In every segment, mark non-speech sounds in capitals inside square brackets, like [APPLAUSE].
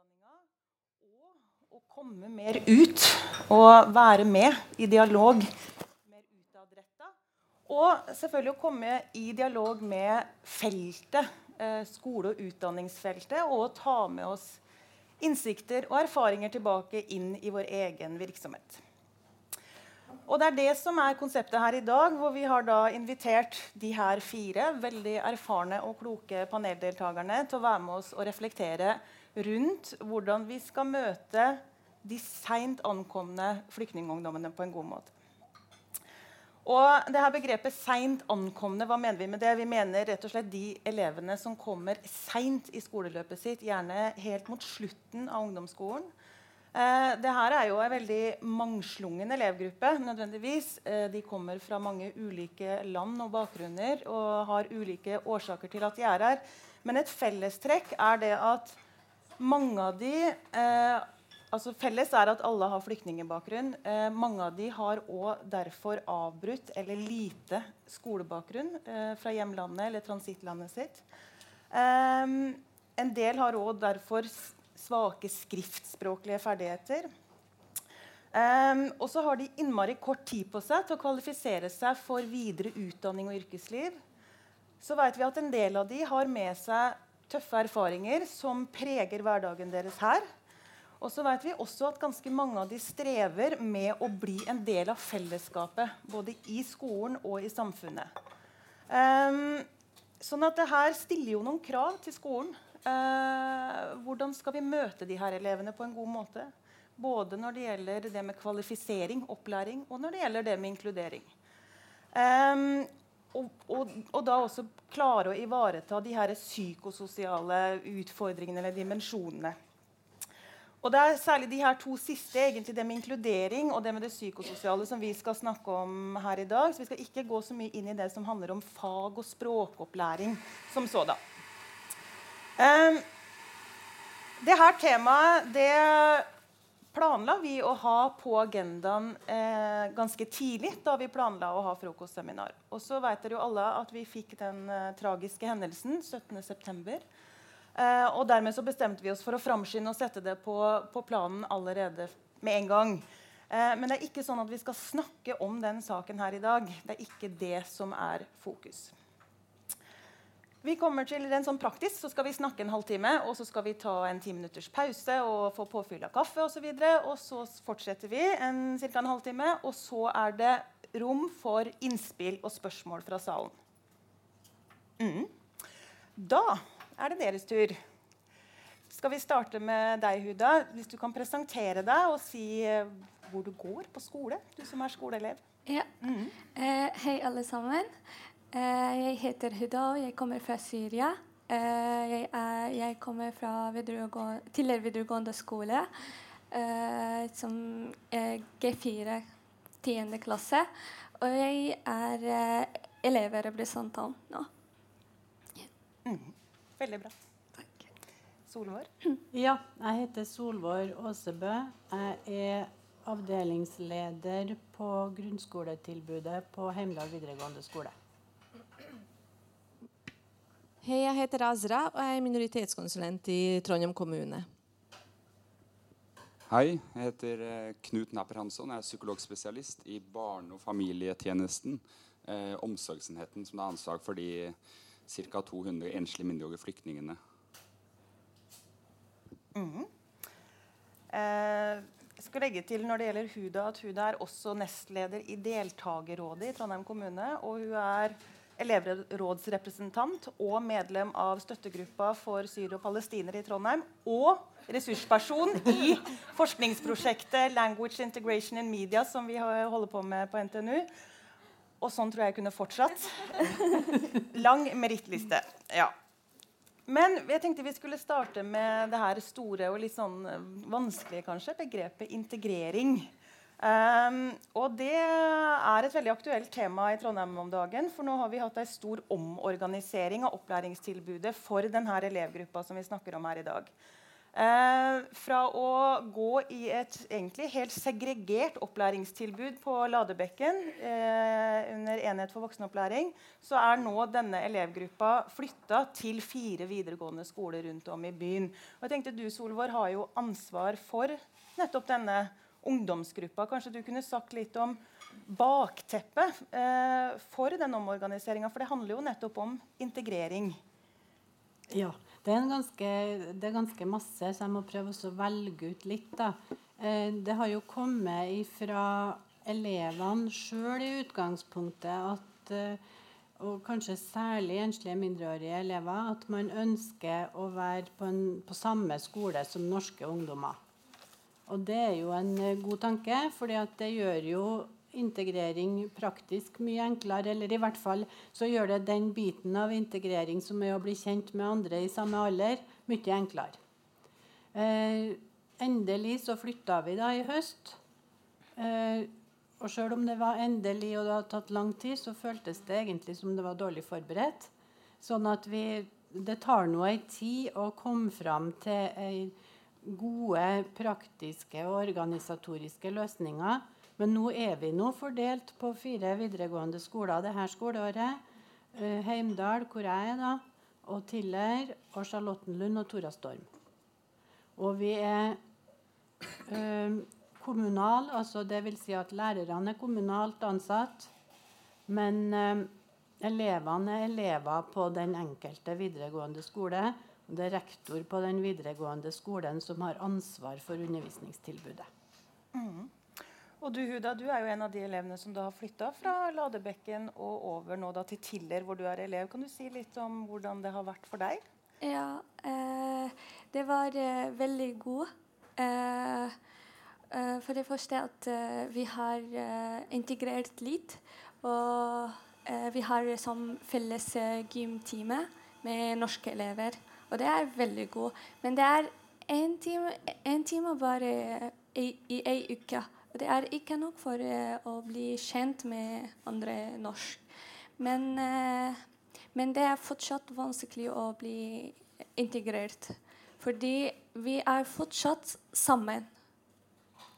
utdanninga og komme mer ut og være med i dialog mer utadretta. Og selvfølgelig å komme i dialog med feltet, eh, skole- og utdanningsfeltet, og ta med oss innsikter og erfaringer tilbake inn i vår egen virksomhet. Og det er det som er konseptet her i dag, hvor vi har da invitert de her fire veldig erfarne og kloke paneldeltakerne til å være med oss og reflektere rundt hvordan vi skal møte de seint ankomne flyktningungdommene på en god måte. Og det her Begrepet 'seint ankomne', hva mener vi med det? Vi mener rett og slett de elevene som kommer seint i skoleløpet sitt, gjerne helt mot slutten av ungdomsskolen. Eh, det her er jo en veldig mangslungen elevgruppe. nødvendigvis. Eh, de kommer fra mange ulike land og bakgrunner og har ulike årsaker til at de er her. Men et fellestrekk er det at mange av de eh, altså Felles er at alle har flyktningbakgrunn. Eh, mange av de har òg derfor avbrutt eller lite skolebakgrunn eh, fra hjemlandet eller transittlandet sitt. Eh, en del har òg derfor svake skriftspråklige ferdigheter. Um, og så har de innmari kort tid på seg til å kvalifisere seg for videre utdanning og yrkesliv. Så vet vi at en del av de har med seg tøffe erfaringer som preger hverdagen deres her. Og så vet vi også at ganske mange av de strever med å bli en del av fellesskapet. Både i skolen og i samfunnet. Um, sånn at det her stiller jo noen krav til skolen. Uh, hvordan skal vi møte de her elevene på en god måte? Både når det gjelder det med kvalifisering, opplæring, og når det gjelder det med inkludering. Um, og, og, og, da også klare å ivareta de her psykososiale utfordringene eller dimensjonene. Og Det er særlig de her to siste, egentlig det med inkludering og det med det psykososiale, som vi skal snakke om her i dag. Så vi skal ikke gå så mye inn i det som handler om fag- og språkopplæring som sådan. Um, det her temaet det planla vi å ha på agendaen eh, ganske tidlig da vi planla å ha frokostseminar. Og så vet dere jo alle at vi fikk den eh, tragiske hendelsen 17.9. Eh, og dermed så bestemte vi oss for å framskynde og sette det på, på, planen allerede med en gang. Eh, men det er ikke sånn at vi skal snakke om den saken her i dag. Det er ikke det som er fokus. Vi kommer til en sånn praktisk, så skal vi snakke en halvtime, og så skal vi ta en ti minutters pause og få påfyll av kaffe osv. Og, så og så fortsetter vi en, ca. en halvtime, og så er det rom for innspill og spørsmål fra salen. Mm. Da er det deres tur. Skal vi starte med deg, Huda? Hvis du kan presentere deg og si eh, hvor du går på skole, du som er skoleelev. Ja. Mm. Eh, hei, alle sammen. Eh, jeg heter Huda, og jeg kommer fra Syria. Eh, jeg, er, jeg kommer fra videregående, tidligere videregående skole, eh, som G4 10. klasse. Og jeg er elevrepresentant nå. Mm. Veldig bra. Takk. Solvår? Ja, jeg heter Solvår Åsebø. Jeg er avdelingsleder på grunnskoletilbudet på Heimdal videregående skole. Hei, jeg heter Azra og jeg er minoritetskonsulent i Trondheim kommune. Hei, jeg heter eh, Knut Napper Hansson. Jeg er psykologspesialist i barne- og familietjenesten. Eh, omsorgsenheten som har ansvar for de ca. 200 enslige mindreårige flyktningene. Mm. Eh, jeg skal legge til når det gjelder Huda, at Huda er også nestleder i deltakerrådet i Trondheim kommune. Og hun er elevrådsrepresentant og medlem av støttegruppa for syrere og palestinere i Trondheim. Og ressursperson i forskningsprosjektet Language Integration in Media, som vi holder på med på NTNU. Og sånn tror jeg jeg kunne fortsatt. Lang merittliste. Ja. Men jeg tenkte vi skulle starte med det her store og litt sånn vanskelige kanskje, begrepet integrering. Um, og det er et veldig aktuelt tema i Trondheim om dagen. For nå har vi hatt en stor omorganisering av opplæringstilbudet for denne elevgruppa som vi snakker om her i dag. Uh, fra å gå i et egentlig helt segregert opplæringstilbud på Ladebekken uh, under Enhet for voksenopplæring, så er nå denne elevgruppa flytta til fire videregående skoler rundt om i byen. Og jeg tenkte Du Solvår, har jo ansvar for nettopp denne ungdomsgruppa. Kanskje du kunne sagt litt om bakteppet eh, for den omorganiseringa? For det handler jo nettopp om integrering. Ja. Det er, ganske, det er ganske masse, så jeg må prøve å velge ut litt. Da. Eh, det har jo kommet fra elevene sjøl i utgangspunktet at eh, og kanskje særlig enslige mindreårige elever, at man ønsker å være på, en, på samme skole som norske ungdommer. Og det er jo en eh, god tanke, for det gjør jo integrering praktisk mye enklere. Eller i hvert fall så gjør det den biten av integrering som er å bli kjent med andre i samme alder, mye enklere. Eh, endelig så flytta vi da i høst. Eh, og sjøl om det var endelig og det hadde tatt lang tid, så føltes det egentlig som det var dårlig forberedt. Sånn at vi Det tar nå ei tid å komme fram til ei gode praktiske og organisatoriske løsninger men nå er vi nå fordelt på fire videregående skoler det her skoleåret. Uh, Heimdal, hvor jeg er, da, og Tiller, og Charlottenlund og Torastorm. Og vi er uh, kommunal, altså dvs. Si at lærerne er kommunalt ansatt. Men uh, elevene er elever på den enkelte videregående skole. Det er rektor på den videregående skolen som har ansvar for undervisningstilbudet. Mm. Og du Huda, du er jo en av de elevene som da har flytta fra Ladebekken og over nå da til Tiller, hvor du er elev. Kan du si litt om hvordan det har vært for deg? Ja, eh, det var eh, veldig god. Eh, eh for det første at eh, vi har eh, integrert litt. Og vi har som felles gymtime med norske elever. Og det er veldig god. Men det er én time, time, bare i, i ei uke. Det er ikke nok for uh, å bli kjent med andre norsk. Men, uh, men, det er fortsatt vanskelig å bli integrert. Fordi vi er fortsatt sammen.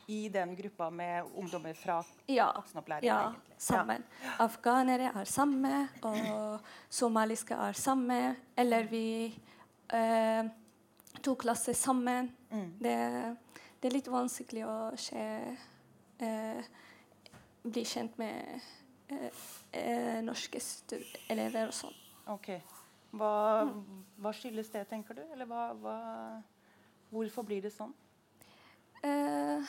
I den gruppa med ungdommer fra ja, voksenopplæring? Ja, egentlig. sammen. Ja. Afghanere er samme, og somaliske er samme. Eller vi uh, to klasser sammen. Mm. Det, det, er litt vanskelig å se eh, bli kjent med eh, eh norske elever og sånn. Ok. Hva, hva, skyldes det, tenker du? Eller hva, hva, hvorfor blir det sånn? Uh,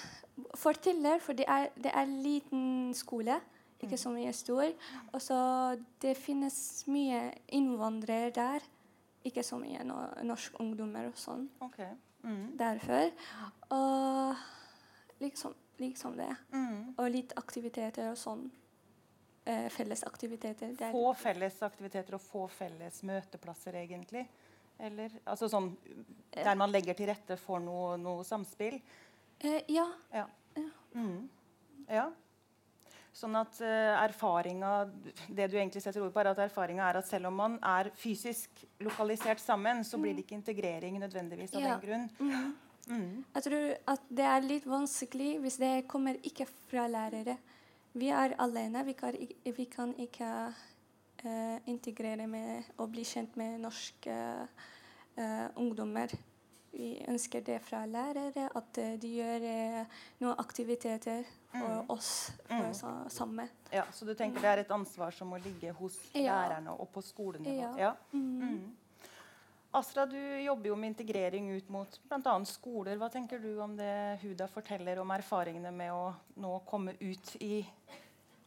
for Tiller, for det er, det er liten skole, ikke så mye stor. Og så det finnes mye innvandrere der. Ikke så mye no, norske ungdommer og sånn. Okay. Mm. Derfor. Og liksom liksom det. Mm. Og litt aktiviteter og sånn. Eh, fellesaktiviteter. Få felles aktiviteter og få felles møteplasser, egentlig? Eller altså sånn der man legger til rette for noe, noe samspill? Eh, ja. Ja. Ja. Mm. ja. Sånn at uh, erfaringa Det du egentlig setter ord på, er at erfaringa er at selv om man er fysisk lokalisert sammen, så blir det ikke integrering nødvendigvis av ja. den grunn. Mm. Mm. Jeg tror at det er litt vanskelig hvis det kommer ikke fra lærere. Vi er alene. Vi kan, vi kan ikke uh, integrere med og bli kjent med norske uh, ungdommer. Vi ønsker det fra lærere, at uh, de gjør noen aktiviteter for mm. oss for mm. sammen. Ja, Så du tenker det er et ansvar som må ligge hos ja. lærerne og på skolenivå? Ja. ja. Mm. mm. Astra, du jobber jo med integrering ut mot bl.a. skoler. Hva tenker du om det Huda forteller om erfaringene med å nå komme ut i,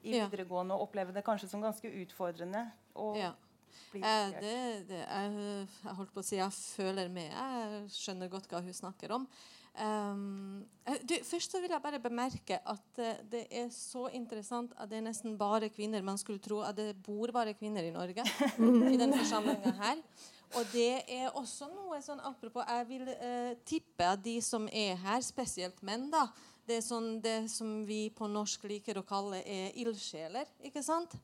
i videregående og oppleve det kanskje som ganske utfordrende? ja. Eh, det, det, jeg, jeg, holdt på å si jeg føler med. Jeg skjønner godt hva hun snakker om. Um, du, først så vil jeg bare bemerke at uh, det er så interessant at det er nesten bare kvinner. Man skulle tro at det bor bare kvinner i Norge [LAUGHS] i denne forsamlinga her. Og det er også noe sånn apropos Jeg vil uh, tippe at de som er her, spesielt menn, da Det er sånn det som vi på norsk liker å kalle er ildsjeler. ikke sant?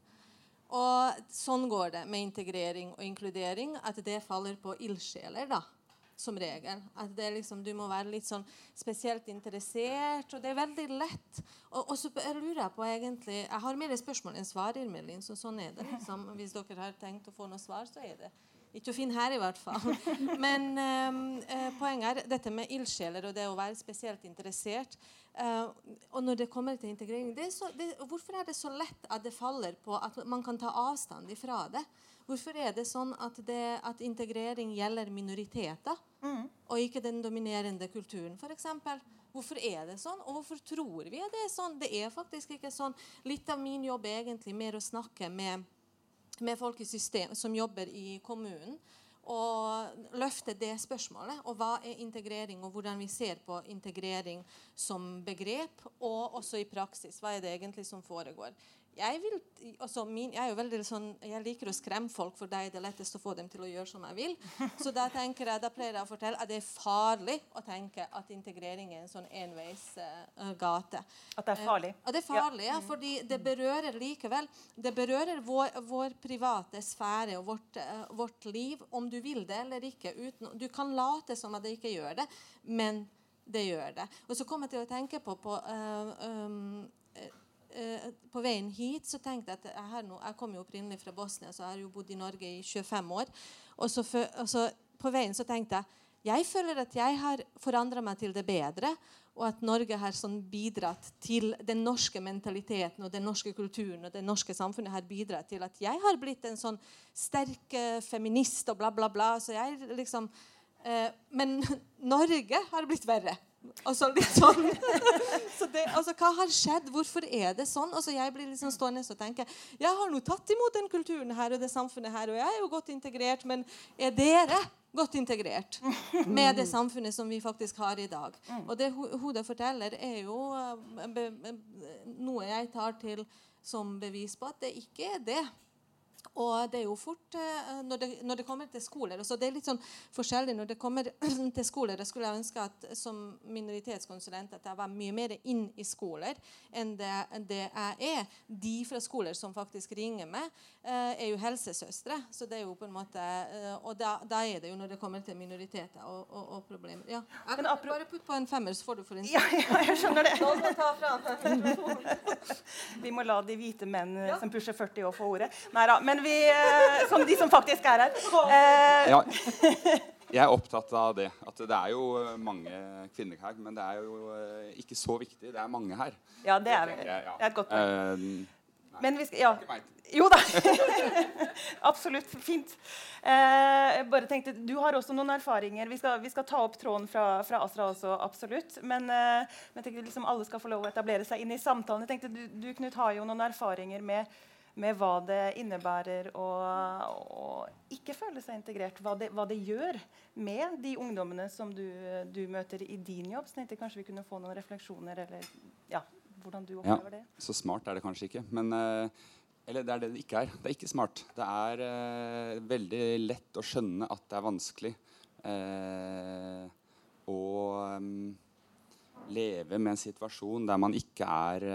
Og sånn går det med integrering og inkludering, at det faller på ildsjeler. da. som regel. At liksom, Du må være litt sånn spesielt interessert. Og det er veldig lett. Og, og så lurer jeg på egentlig Jeg har mer spørsmål enn svar, Irmelin, så sånn er det. liksom. Hvis dere har tenkt å få noe svar, så er det ikke å finne her, i hvert fall. [LAUGHS] Men eh, poenget er dette med ildsjeler og det å være spesielt interessert. Eh, og når det kommer til integrering, det er så, det, Hvorfor er det så lett at det faller på at man kan ta avstand ifra det? Hvorfor er det sånn at, det, at integrering gjelder minoriteter, mm. og ikke den dominerende kulturen, f.eks.? Hvorfor er det sånn, og hvorfor tror vi at det er sånn? Det er faktisk ikke sånn. Litt av min jobb er egentlig mer å snakke med med folk i system som jobber i kommunen, og løfte det spørsmålet. Og hva er integrering, og hvordan vi ser på integrering som begrep, og også i praksis. Hva er det egentlig som foregår? Jeg, vil, altså min, jeg, sånn, jeg liker å skremme folk, for det er det lettest å få dem til å gjøre som jeg vil. Så da, tenker jeg, da pleier jeg å fortelle at det er farlig å tenke at integrering er en sånn enveisgate. Uh, at det er farlig? Uh, at det er farlig, ja. ja fordi det berører likevel Det berører vår, vår private sfære og vårt, uh, vårt, liv, om du vil det eller ikke. Uten, du kan late som at det ikke gjør det, men det gjør det. Og så kommer jeg til å tenke på, på um, Eh, på veien hit så tenkte jeg at jeg, nå, jeg kom jo opprinnelig fra Bosnia, så jeg har jo bodd i Norge i 25 år. Og så, og så på veien så tenkte jeg jeg føler at jeg har forandra meg til det bedre, og at Norge har sånn bidratt til den norske mentaliteten og den norske kulturen og det norske samfunnet har bidratt til at jeg har blitt en sånn sterk eh, feminist og bla, bla, bla. Så jeg liksom, eh, men [LAUGHS] Norge har blitt verre. Altså litt sånn [LAUGHS] så det, altså, Hva har skjedd? Hvorfor er det sånn? Altså, jeg blir liksom stående og tenke Jeg har nå tatt imot den kulturen her og det samfunnet her, og jeg er jo godt integrert, men er dere godt integrert med det samfunnet som vi faktisk har i dag? Og det hodet forteller, er jo uh, noe jeg tar til som bevis på at det ikke er det. Og det er jo fort uh, når, det, når, det, kommer til skoler så Det er litt sånn forskjellig når det kommer [CLEARS THROAT] til skoler. Jeg skulle ønske at som minoritetskonsulent at jeg var mye mer inn i skoler enn det, det jeg er. De fra skoler som faktisk ringer meg, uh, er jo helsesøstre. Så det er jo på en måte uh, Og da, da, er det jo når det kommer til minoriteter og, og, og problemer. Ja. Jeg, bare putte på en femmer, så får du for en ja, ja, jeg skjønner det. Ta [LAUGHS] Vi må la de hvite menn som pusher 40 år, få ordet. Nei da. Men vi, eh, som de som faktisk er her. Eh, ja. Jeg er opptatt av det. At det er jo mange kvinner her. Men det er jo eh, ikke så viktig. Det er mange her. Ja, det er, det er et godt poeng. Men vi skal Ja. Jo da. [LAUGHS] Absolutt. Fint. Eh, bare tenkte, Du har også noen erfaringer. Vi skal, vi skal ta opp tråden fra, fra Astra også, absolutt. Men, eh, men jeg tenkte liksom alle skal få lov å etablere seg inn i samtalen. Jeg tenkte Du, du Knut, har jo noen erfaringer med med hva det innebærer å, å ikke føle seg integrert. Hva det, hva det, gjør med de ungdommene som du, du, møter i din jobb. Så jeg kanskje vi kunne få noen refleksjoner, eller ja, hvordan du opplever ja, det. Så smart er det kanskje ikke. Men, uh, eller det er det det ikke er. Det er ikke smart. Det er uh, veldig lett å skjønne at det er vanskelig uh, å um, leve med en situasjon der man ikke er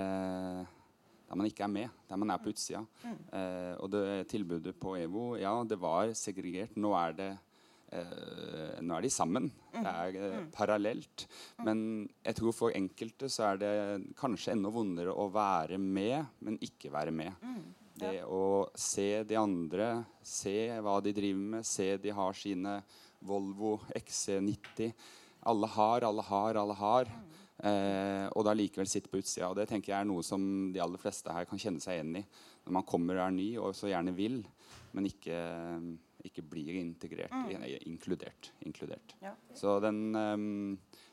der man ikke er med, der man er på utsida. Mm. Eh, og det tilbudet på EVO, ja, det var segregert. Nå er det eh, nå er de sammen. Mm. Det er eh, mm. parallelt. Mm. Men jeg tror for enkelte så er det kanskje enda vondere å være med, men ikke være med. Mm. Det å se de andre, se hva de driver med, se de har sine Volvo XC90. Alle har, alle har, alle har. Eh, og da likevel sitte på utsida. Og det tenker jeg er noe som de aller fleste her kan kjenne seg igjen i. Når man kommer og er ny og så gjerne vil, men ikke, ikke blir integrert. Mm. Inkludert. inkludert. Ja. Så den eh,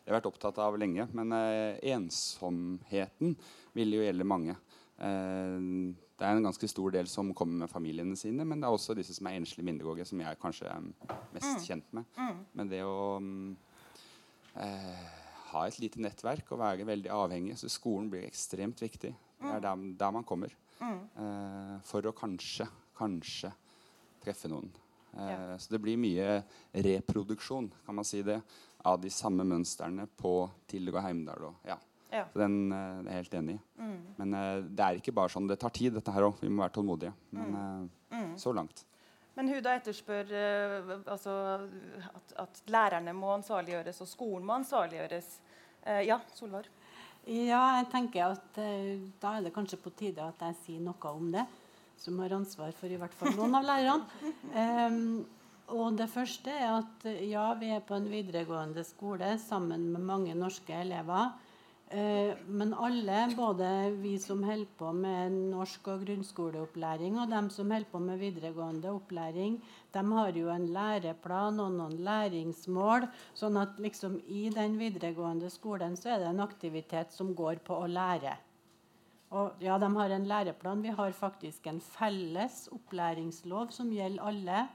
Jeg har vært opptatt av lenge. Men eh, ensomheten vil jo gjelde mange. Uh, det er en ganske stor del som kommer med familiene sine, men det er også disse som er enslige mindreårige, som jeg kanskje er mest mm. kjent med. Mm. Men det å um, uh, ha et lite nettverk og være veldig avhengig. Så skolen blir ekstremt viktig. Det er der, der man kommer. Mm. Uh, for å kanskje, kanskje treffe noen. Uh, ja. Så det blir mye reproduksjon, kan man si det, av de samme mønstrene på Tiller og Heimdal. Og, ja. Ja. Så den uh, er jeg helt enig i. Mm. Men det er ikke bare sånn. Det tar tid, dette her òg. Vi må være tålmodige. Men mm. mm. så langt. Men Huda etterspør altså, at, at, lærerne må ansvarliggjøres, og skolen må ansvarliggjøres. Uh, ja, Solvar? Ja, jeg tenker at uh, da er det kanskje på tide at jeg sier noe om det. Som har ansvar for i hvert fall noen av lærerne. [LAUGHS] Um, og det første er at ja, vi er på en videregående skole sammen med mange norske elever. Eh, men alle, både vi som holder på med norsk- og grunnskoleopplæring, og dem som holder på med videregående opplæring, de har jo en læreplan og noen læringsmål. sånn at liksom i den videregående skolen så er det en aktivitet som går på å lære. Og ja, de har en læreplan. Vi har faktisk en felles opplæringslov som gjelder alle.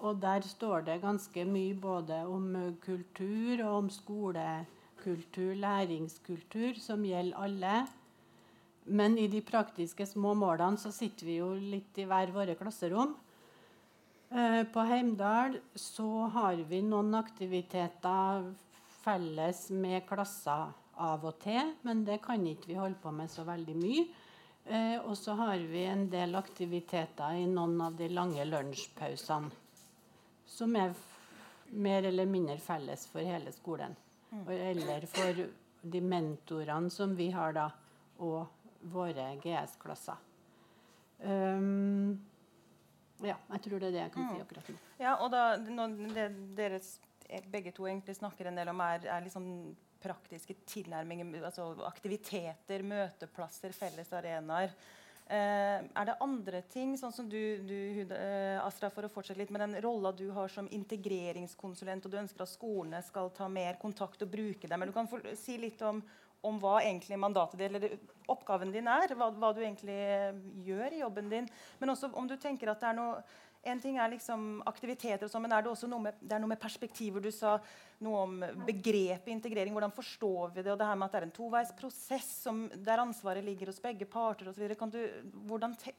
Og der står det ganske mye både om kultur og om skolekultur, læringskultur, som gjelder alle. Men i de praktiske små målene så sitter vi jo litt i hver våre klasserom. Eh, på Heimdal så har vi noen aktiviteter felles med klasser av og til, men det kan ikke vi holde på med så veldig mye. Eh, og så har vi en del aktiviteter i noen av de lange lunsjpausene som er mer eller mindre felles for hele skolen. Eller for de mentorene som vi har da, og våre GS-klasser. Um, ja, jeg tror det er det jeg kan si mm. akkurat nå. Ja, og da, det dere begge to egentlig snakker en del om, er, er liksom praktiske tilnærminger, altså aktiviteter, møteplasser, felles arenaer. Eh, er det andre ting, sånn som du, du eh, Astra, for å fortsette litt med den rolla du har som integreringskonsulent, og du ønsker at skolene skal ta mer kontakt og bruke dem. Men du kan si litt om, om, hva egentlig mandatet eller oppgaven din er. Hva, hva, du egentlig gjør i jobben din. Men også om du tenker at det er noe en ting er liksom aktiviteter, og sånn, men er det også noe med, det er noe med perspektiver? Du sa noe om begrepet integrering. Hvordan forstår vi det? Og det her med at det er en toveisprosess der ansvaret ligger hos begge parter osv. Hvordan, te,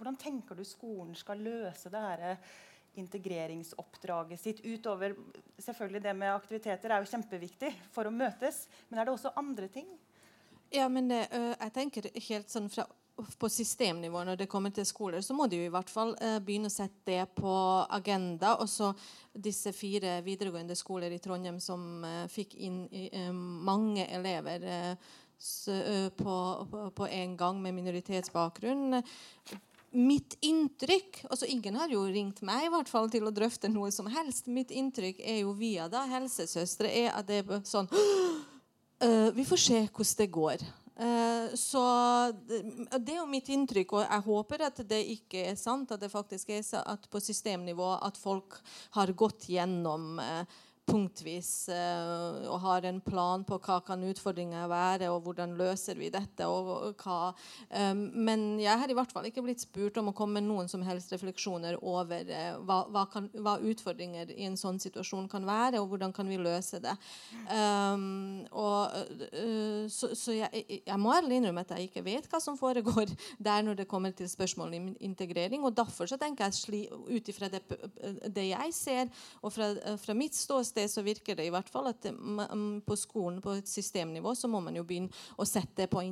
hvordan tenker du skolen skal løse det her integreringsoppdraget sitt? Utover selvfølgelig det med aktiviteter er jo kjempeviktig for å møtes. Men er det også andre ting? Ja, men det, jeg tenker helt sånn fra på systemnivå når det kommer til skoler, så må de jo i hvert fall eh, begynne å sette det på agenda. Og så disse fire videregående skoler i Trondheim som eh, fikk inn eh, mange elever på, på, på, en gang med minoritetsbakgrunn. Mitt inntrykk altså Ingen har jo ringt meg i hvert fall til å drøfte noe som helst. Mitt inntrykk er jo via da helsesøstre er at det er sånn [GASPS] Vi får se hvordan det går. Eh, så Det er jo mitt inntrykk, og jeg håper at det ikke er sant. At det faktisk er at på systemnivå at folk har gått gjennom uh, punktvis uh, og har en plan på hva kan utfordringer være, og hvordan løser vi dette. Og, hva, um, men jeg har i hvert fall ikke blitt spurt om å komme med noen som helst refleksjoner over uh, hva, hva, kan, hva, utfordringer i en sånn situasjon kan være, og hvordan kan vi løse det. Um, og, uh, så, så jeg, jeg, må ærlig innrømme at jeg ikke vet hva som foregår [LAUGHS] der når det kommer til spørsmål om integrering. og Derfor så tenker jeg ut ifra det, det, jeg ser, og fra, fra mitt ståsted så virker det i hvert fall at på skolen på et systemnivå så må man jo begynne å sette på,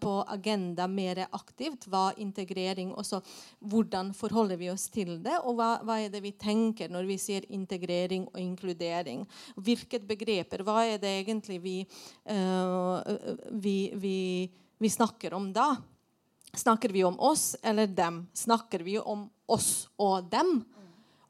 på agenda mer aktivt. Hva integrering og så Hvordan forholder vi oss til det? Og hva, hva, er det vi tenker når vi sier integrering og inkludering? Hvilket begreper? Hva er det egentlig vi, vi, vi, vi snakker om da? Snakker vi om oss eller dem? Snakker vi om oss og dem?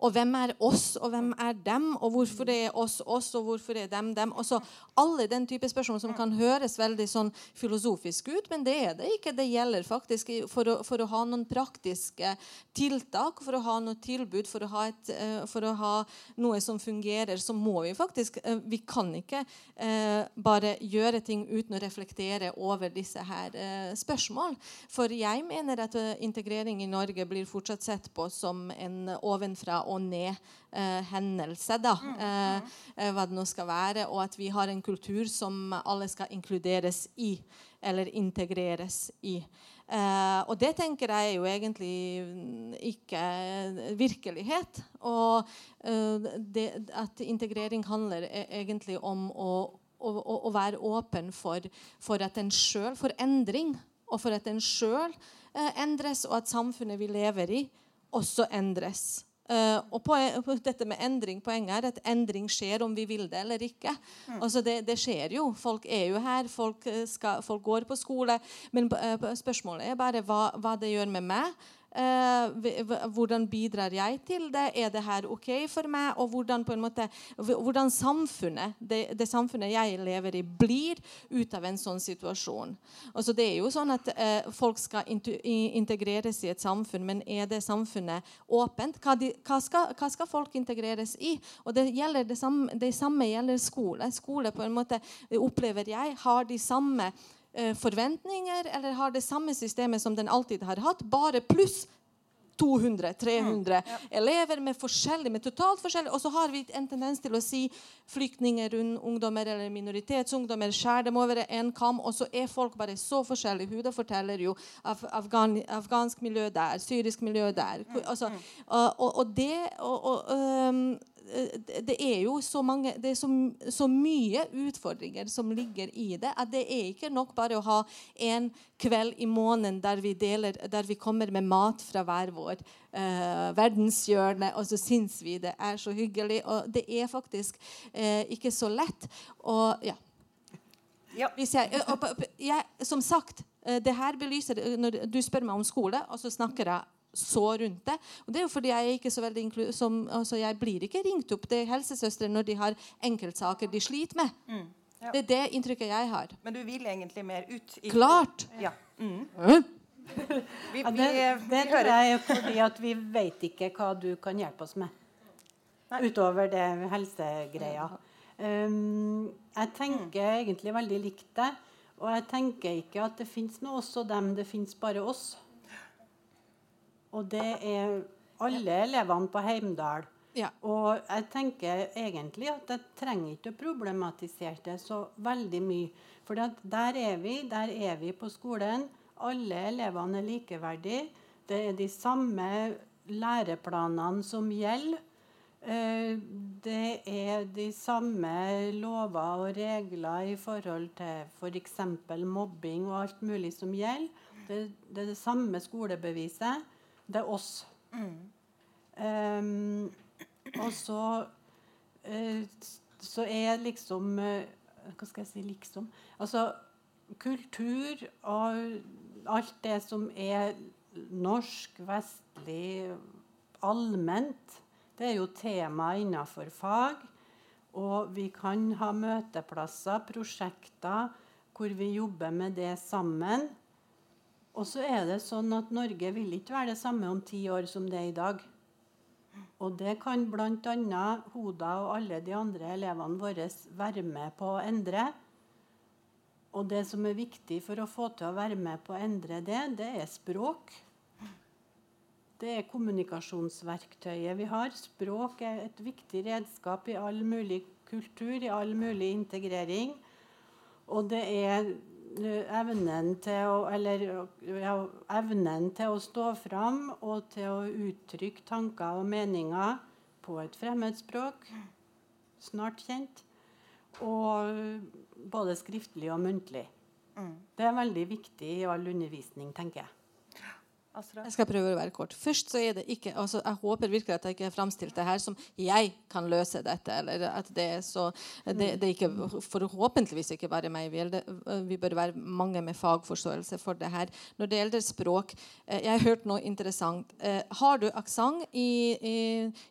Og hvem er oss, og hvem er dem? Og hvorfor det er oss oss, og hvorfor det er dem dem? Og så alle den type spørsmål som kan høres veldig sånn filosofisk ut, men det er det ikke. Det gjelder faktisk for å, for å ha noen praktiske tiltak, for å ha noe tilbud, for å ha, et, uh, for å ha noe som fungerer, så må vi faktisk uh, Vi kan ikke uh, bare gjøre ting uten å reflektere over disse her spørsmål. For jeg mener at integrering i Norge blir fortsatt sett på som en ovenfra og ned-hendelse, da. Mm, mm. hva det nå skal være. Og at vi har en kultur som alle skal inkluderes i, eller integreres i. Uh, og det tenker jeg er jo egentlig ikke virkelighet. Og uh, det, at integrering handler e, egentlig om å, å, å være åpen for, for at en sjøl For endring. Og for at en sjøl uh, endres, og at samfunnet vi lever i, også endres. Uh, og på, dette med endring, Poenget er at endring skjer om vi vil det eller ikke. Mm. Altså det, det, skjer jo. Folk er jo her, folk, skal, folk går på skole. Men uh, spørsmålet er bare hva, hva det gjør med meg. Uh, hvordan bidrar jeg til det? Er det her OK for meg? Og hvordan, måte, hvordan samfunnet, det, det, samfunnet jeg lever i, blir ut av en sånn situasjon. Altså, det er jo sånn at eh, Folk skal integreres i et samfunn, men er det samfunnet åpent? Hva, de, hva, skal, hva skal, folk integreres i? Og Det, det, samme, det samme gjelder skole. Skole på en måte opplever jeg har de samme Eh, forventninger eller har det samme systemet som den alltid har hatt, bare pluss 200-300 mm, ja. elever med forskjellig, med totalt forskjellig. Og så har vi en tendens til å si flyktninger, ungdommer eller minoritetsungdommer Skjær dem over en kam, og så er folk bare så forskjellige. Huda forteller jo af, afghan, afghansk miljø der, syrisk miljø der. og altså, og, og, og, det og, og um, det er jo så, mange, det er så, så, mye utfordringer som ligger i det. at Det er ikke nok bare å ha en kveld i måneden der vi, deler, der vi kommer med mat fra hver vår uh, verdenshjørne, og så syns vi det er så hyggelig. Og det er faktisk uh, ikke så lett. Og ja. ja. Jeg, og, jeg, som sagt, uh, det her belyser Når du spør meg om skole, og så snakker jeg så rundt det. Og det er jo fordi Jeg er ikke så veldig som, altså jeg blir ikke ringt opp til helsesøstre når de har enkeltsaker de sliter med. Mm, ja. Det er det inntrykket jeg har. Men du vil egentlig mer ut? I Klart! Ja. Mm. vi, ja, det, det tror jeg fordi at vi vet ikke hva du kan hjelpe oss med. Nei. Utover det helsegreia. Um, jeg tenker mm. egentlig veldig likt deg. Og jeg tenker ikke at det fins noe oss og dem, det fins bare oss. Og det er alle elevene på Heimdal. Ja. Og jeg tenker egentlig at jeg trenger ikke å problematisere det så veldig mye. For der er vi, der er vi på skolen. Alle elevene er likeverdige. Det er de samme læreplanene som gjelder. Eh, det er de samme lover og regler i forhold til f.eks. For mobbing og alt mulig som gjelder. Det, det er det samme skolebeviset. Det er oss. Mm. Um, og så uh, så er liksom uh, Hva skal jeg si liksom? Altså kultur og alt det som er norsk, vestlig, allment, det er jo tema innenfor fag. Og vi kan ha møteplasser, prosjekter, hvor vi jobber med det sammen. Og så er det sånn at Norge vil ikke være det samme om ti år som det er i dag. Og det kan bl.a. Hoda og alle de andre elevene våre være med på å endre. Og det som er viktig for å få til å være med på å endre det, det er språk. Det er kommunikasjonsverktøyet vi har. Språk er et viktig redskap i all mulig kultur, i all mulig integrering. Og det er evnen til å, eller, ja, evnen til å stå fram og til å uttrykke tanker og meninger på et fremmedspråk, snart kjent, og både skriftlig og muntlig. Mm. Det er veldig viktig i all undervisning, tenker jeg. Jeg skal prøve å være kort. Først så er det ikke, altså Jeg håper virkelig at jeg ikke har framstilt det her som jeg kan løse dette. eller at Det er så, det, det er ikke, forhåpentligvis ikke bare meg. Vi, vi, bør være mange med fagforståelse for det her. Når det gjelder språk eh, Jeg har hørt noe interessant. Eh, har du aksent i, i,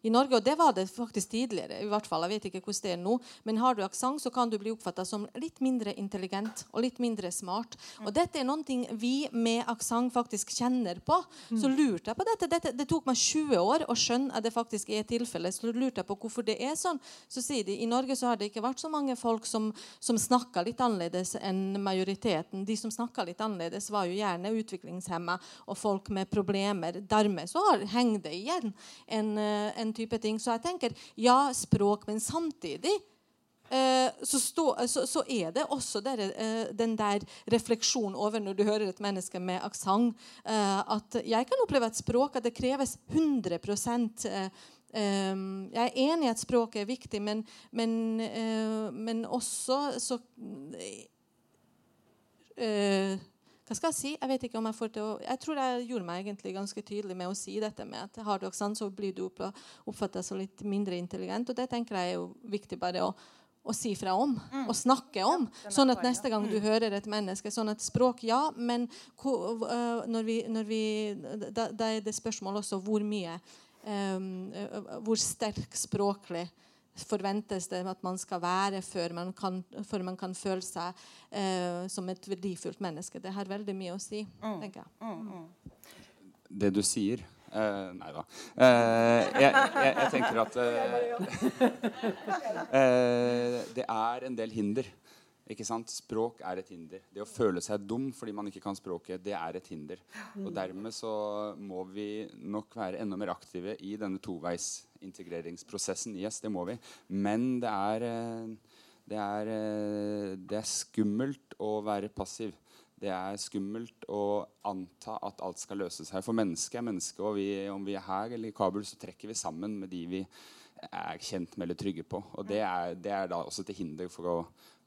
i, Norge, og det var det faktisk tidligere, i hvert fall, jeg vet ikke hvordan det er nå, men har du aksent, så kan du bli oppfatta som litt mindre intelligent og litt mindre smart. Og dette er noe vi med aksent faktisk kjenner på på. Så lurte jeg på dette. dette. Det tok meg 20 år å skjønne at det faktisk er tilfellet. Så lurte jeg på hvorfor det er sånn. Så sier de i Norge så har det ikke vært så mange folk som, som snakka litt annerledes enn majoriteten. De som snakka litt annerledes, var jo gjerne utviklingshemma og folk med problemer. Dermed så har, henger det igjen en, eh, en type ting. Så jeg tenker ja, språk, men samtidig så, stå, så, så, er det også der, eh, den der refleksjonen over når du hører et menneske med aksent, eh, at jeg kan oppleve et språk at det kreves 100 jeg er enig i at språket er viktig, men, men, men også så hva skal jeg si? Jeg vet ikke om jeg får til å Jeg tror jeg gjorde meg egentlig ganske tydelig med å si dette med at har du aksent, så blir du oppfatta som litt mindre intelligent. Og det tenker jeg er jo viktig bare å, å si fra om mm. og snakke om. Ja, sånn at neste gang du mm. hører et menneske sånn at Språk, ja, men når vi, når vi, da, da, er det spørsmål også hvor mye um, Hvor sterk språklig forventes det at man skal være før man kan, før man kan føle seg uh, som et verdifullt menneske. Det har veldig mye å si, mm. tenker jeg. Mm, mm. Det du sier uh, Nei da. Uh, jeg, jeg, jeg, tenker at det er en del hinder. Ikke sant? Språk er et hinder. Det å føle seg dum fordi man ikke kan språket, det er et hinder. Og Dermed så må vi nok være enda mer aktive i denne toveisintegreringsprosessen. Yes, det må vi. Men det er, eh, det er, eh, det er skummelt å være passiv. Det er skummelt å anta at alt skal løses her. For mennesket er menneske, og vi, om vi er her eller i Kabul, så trekker vi sammen med de vi er kjent med eller trygge på. Og det er, det er da også til hinder for å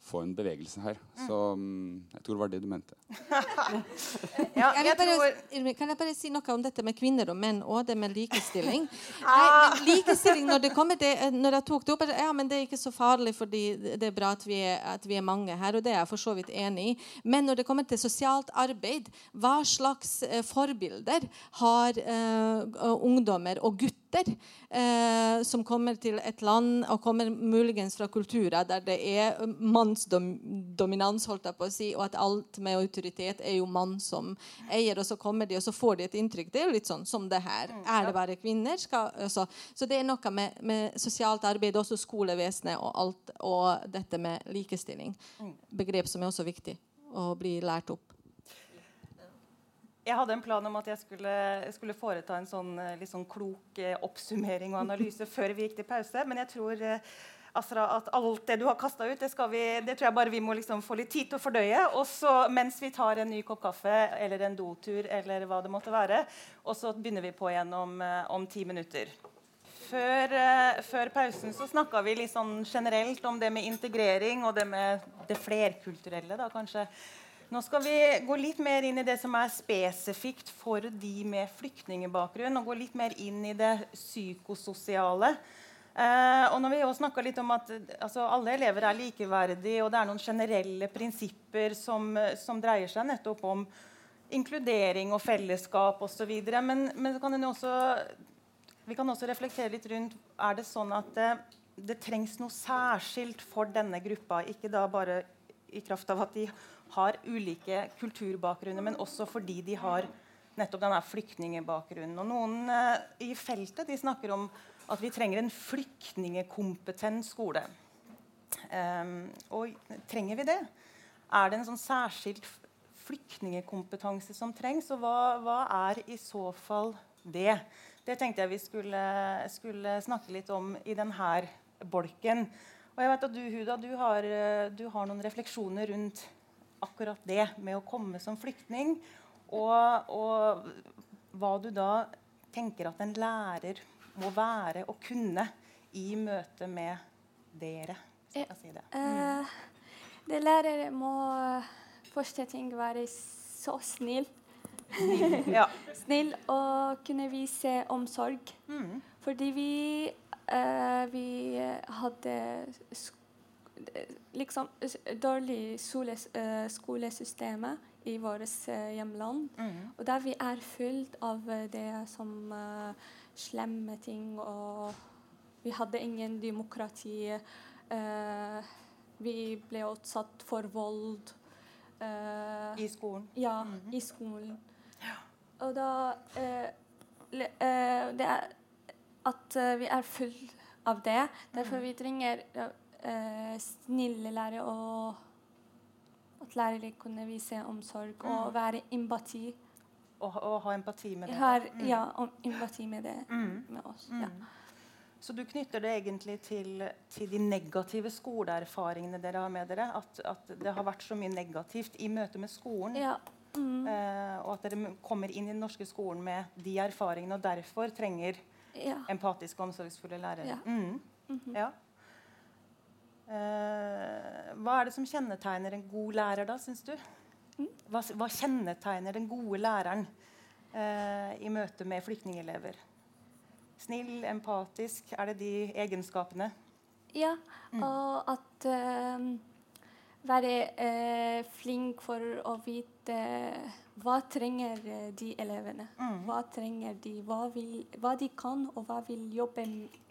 få en bevegelse her. Mm. Så um, jeg tror det var det du mente. [LAUGHS] ja, jeg jeg bare, kan jeg bare si noe om dette med kvinner og menn og det med likestilling? [LAUGHS] Nei, likestilling når det kommer til, eh, når jeg tok det opp, ja, men det er ikke så farlig fordi det er bra at vi er, at vi er mange her, og det er jeg for så vidt enig i. Men når det kommer til sosialt arbeid, hva slags eh, forbilder har eh, ungdommer og gutter eh, som kommer til et land og kommer muligens fra kulturer der det er mann mannsdominans, holdt jeg på å si, og at alt med autoritet er jo mann som eier. Og så kommer de, og så får de et inntrykk. Det er jo litt sånn som det her. Mm, er det bare kvinner? Skal, altså. Så det er noe med, med sosialt arbeid, også skolevesenet og alt, og dette med likestilling. Mm. Begrep som er også viktig å bli lært opp. Jeg hadde en plan om at jeg skulle, skulle foreta en sånn, litt sånn klok eh, oppsummering og analyse før vi gikk til pause. Men jeg tror eh, Asra, at alt det du har kasta ut, det, vi, det, tror jeg bare vi må liksom få litt tid til å fordøye. Og så mens vi tar en ny kopp kaffe eller en dotur eller hva det måtte være, og så begynner vi på igjen om, eh, om ti minutter. Før, uh, før, pausen så snakka vi litt sånn generelt om det med integrering og det med det flerkulturelle. da kanskje. Nå skal vi gå litt mer inn i det som er spesifikt for de med flyktningbakgrunn. Og gå litt mer inn i det psykososiale. Eh, og når vi også litt om at altså, Alle elever er likeverdige, og det er noen generelle prinsipper som, som dreier seg nettopp om inkludering og fellesskap osv. Men, men kan også, vi kan også reflektere litt rundt er det sånn at det, det, trengs noe særskilt for denne gruppa. Ikke da bare i kraft av at de har ulike kulturbakgrunner, men også fordi de har nettopp denne flyktningbakgrunnen. Og noen eh, i feltet de snakker om at vi trenger en flyktningekompetent skole. Um, og trenger vi det? Er det en sånn særskilt flyktningekompetanse som trengs? Og hva, hva, er i så fall det? Det tenkte jeg vi skulle, skulle snakke litt om i denne bolken. Og jeg vet at du, Huda, du har, du har, noen refleksjoner rundt akkurat det med å komme som flyktning. Og, og hva du da tenker at en lærer må være og kunne i møte med dere? Skal jeg si det. Mm. det lærere må første ting være så snill. ja. [LAUGHS] Snill og kunne vise omsorg. Mm. Fordi vi, uh, vi hadde liksom dårlig skolesystem i vårt hjemland. Mm. Og der vi er fullt av det som uh, slemme ting. Og vi hadde ingen demokrati. Uh, vi ble utsatt for vold. Uh, I skolen? Ja, mm -hmm. i skolen. Ja. Og da uh, Det er at vi er full av det. Derfor mm. vi trenger snille lærere og at lærere kunne vise omsorg og mm. være empati å, å, ha empati med det. Har, mm. Ja, empati med det mm. med oss. Ja. Mm. Så du knytter det egentlig til, til, de negative skoleerfaringene dere har med dere? At, at, det har vært så mye negativt i møte med skolen? Ja. Mm. Eh, og at dere kommer inn i den norske skolen med de erfaringene, og derfor trenger ja. empatiske og omsorgsfulle lærere? Ja. Mm. -hmm. ja. Eh, hva er det som kjennetegner en god lærer, da, syns du? Hva, hva kjennetegner den gode læreren eh, i møte med flyktningelever? Snill, empatisk, er det de egenskapene? Ja, og at eh, være eh, flink for å vite hva trenger eh, de elevene. Hva trenger de, hva, vil, hva de kan, og hva vil jobbe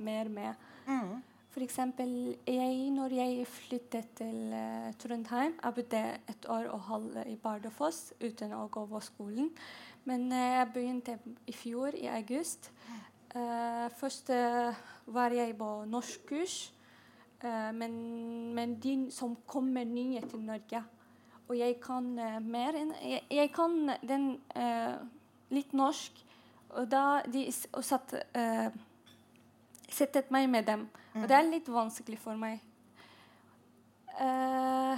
mer med. Mm. Eksempel, jeg, når jeg flyttet til uh, Trondheim Jeg bodde et år og halvt i Bardufoss uten å gå på skolen. Men uh, jeg begynte i fjor, i august. Uh, først var jeg på norskkurs. Men, men de som kommer nye til Norge Og jeg kan mer enn Jeg, jeg kan den litt norsk. Og da de satt eh, settet meg med dem. Og det er litt vanskelig for meg. Uh,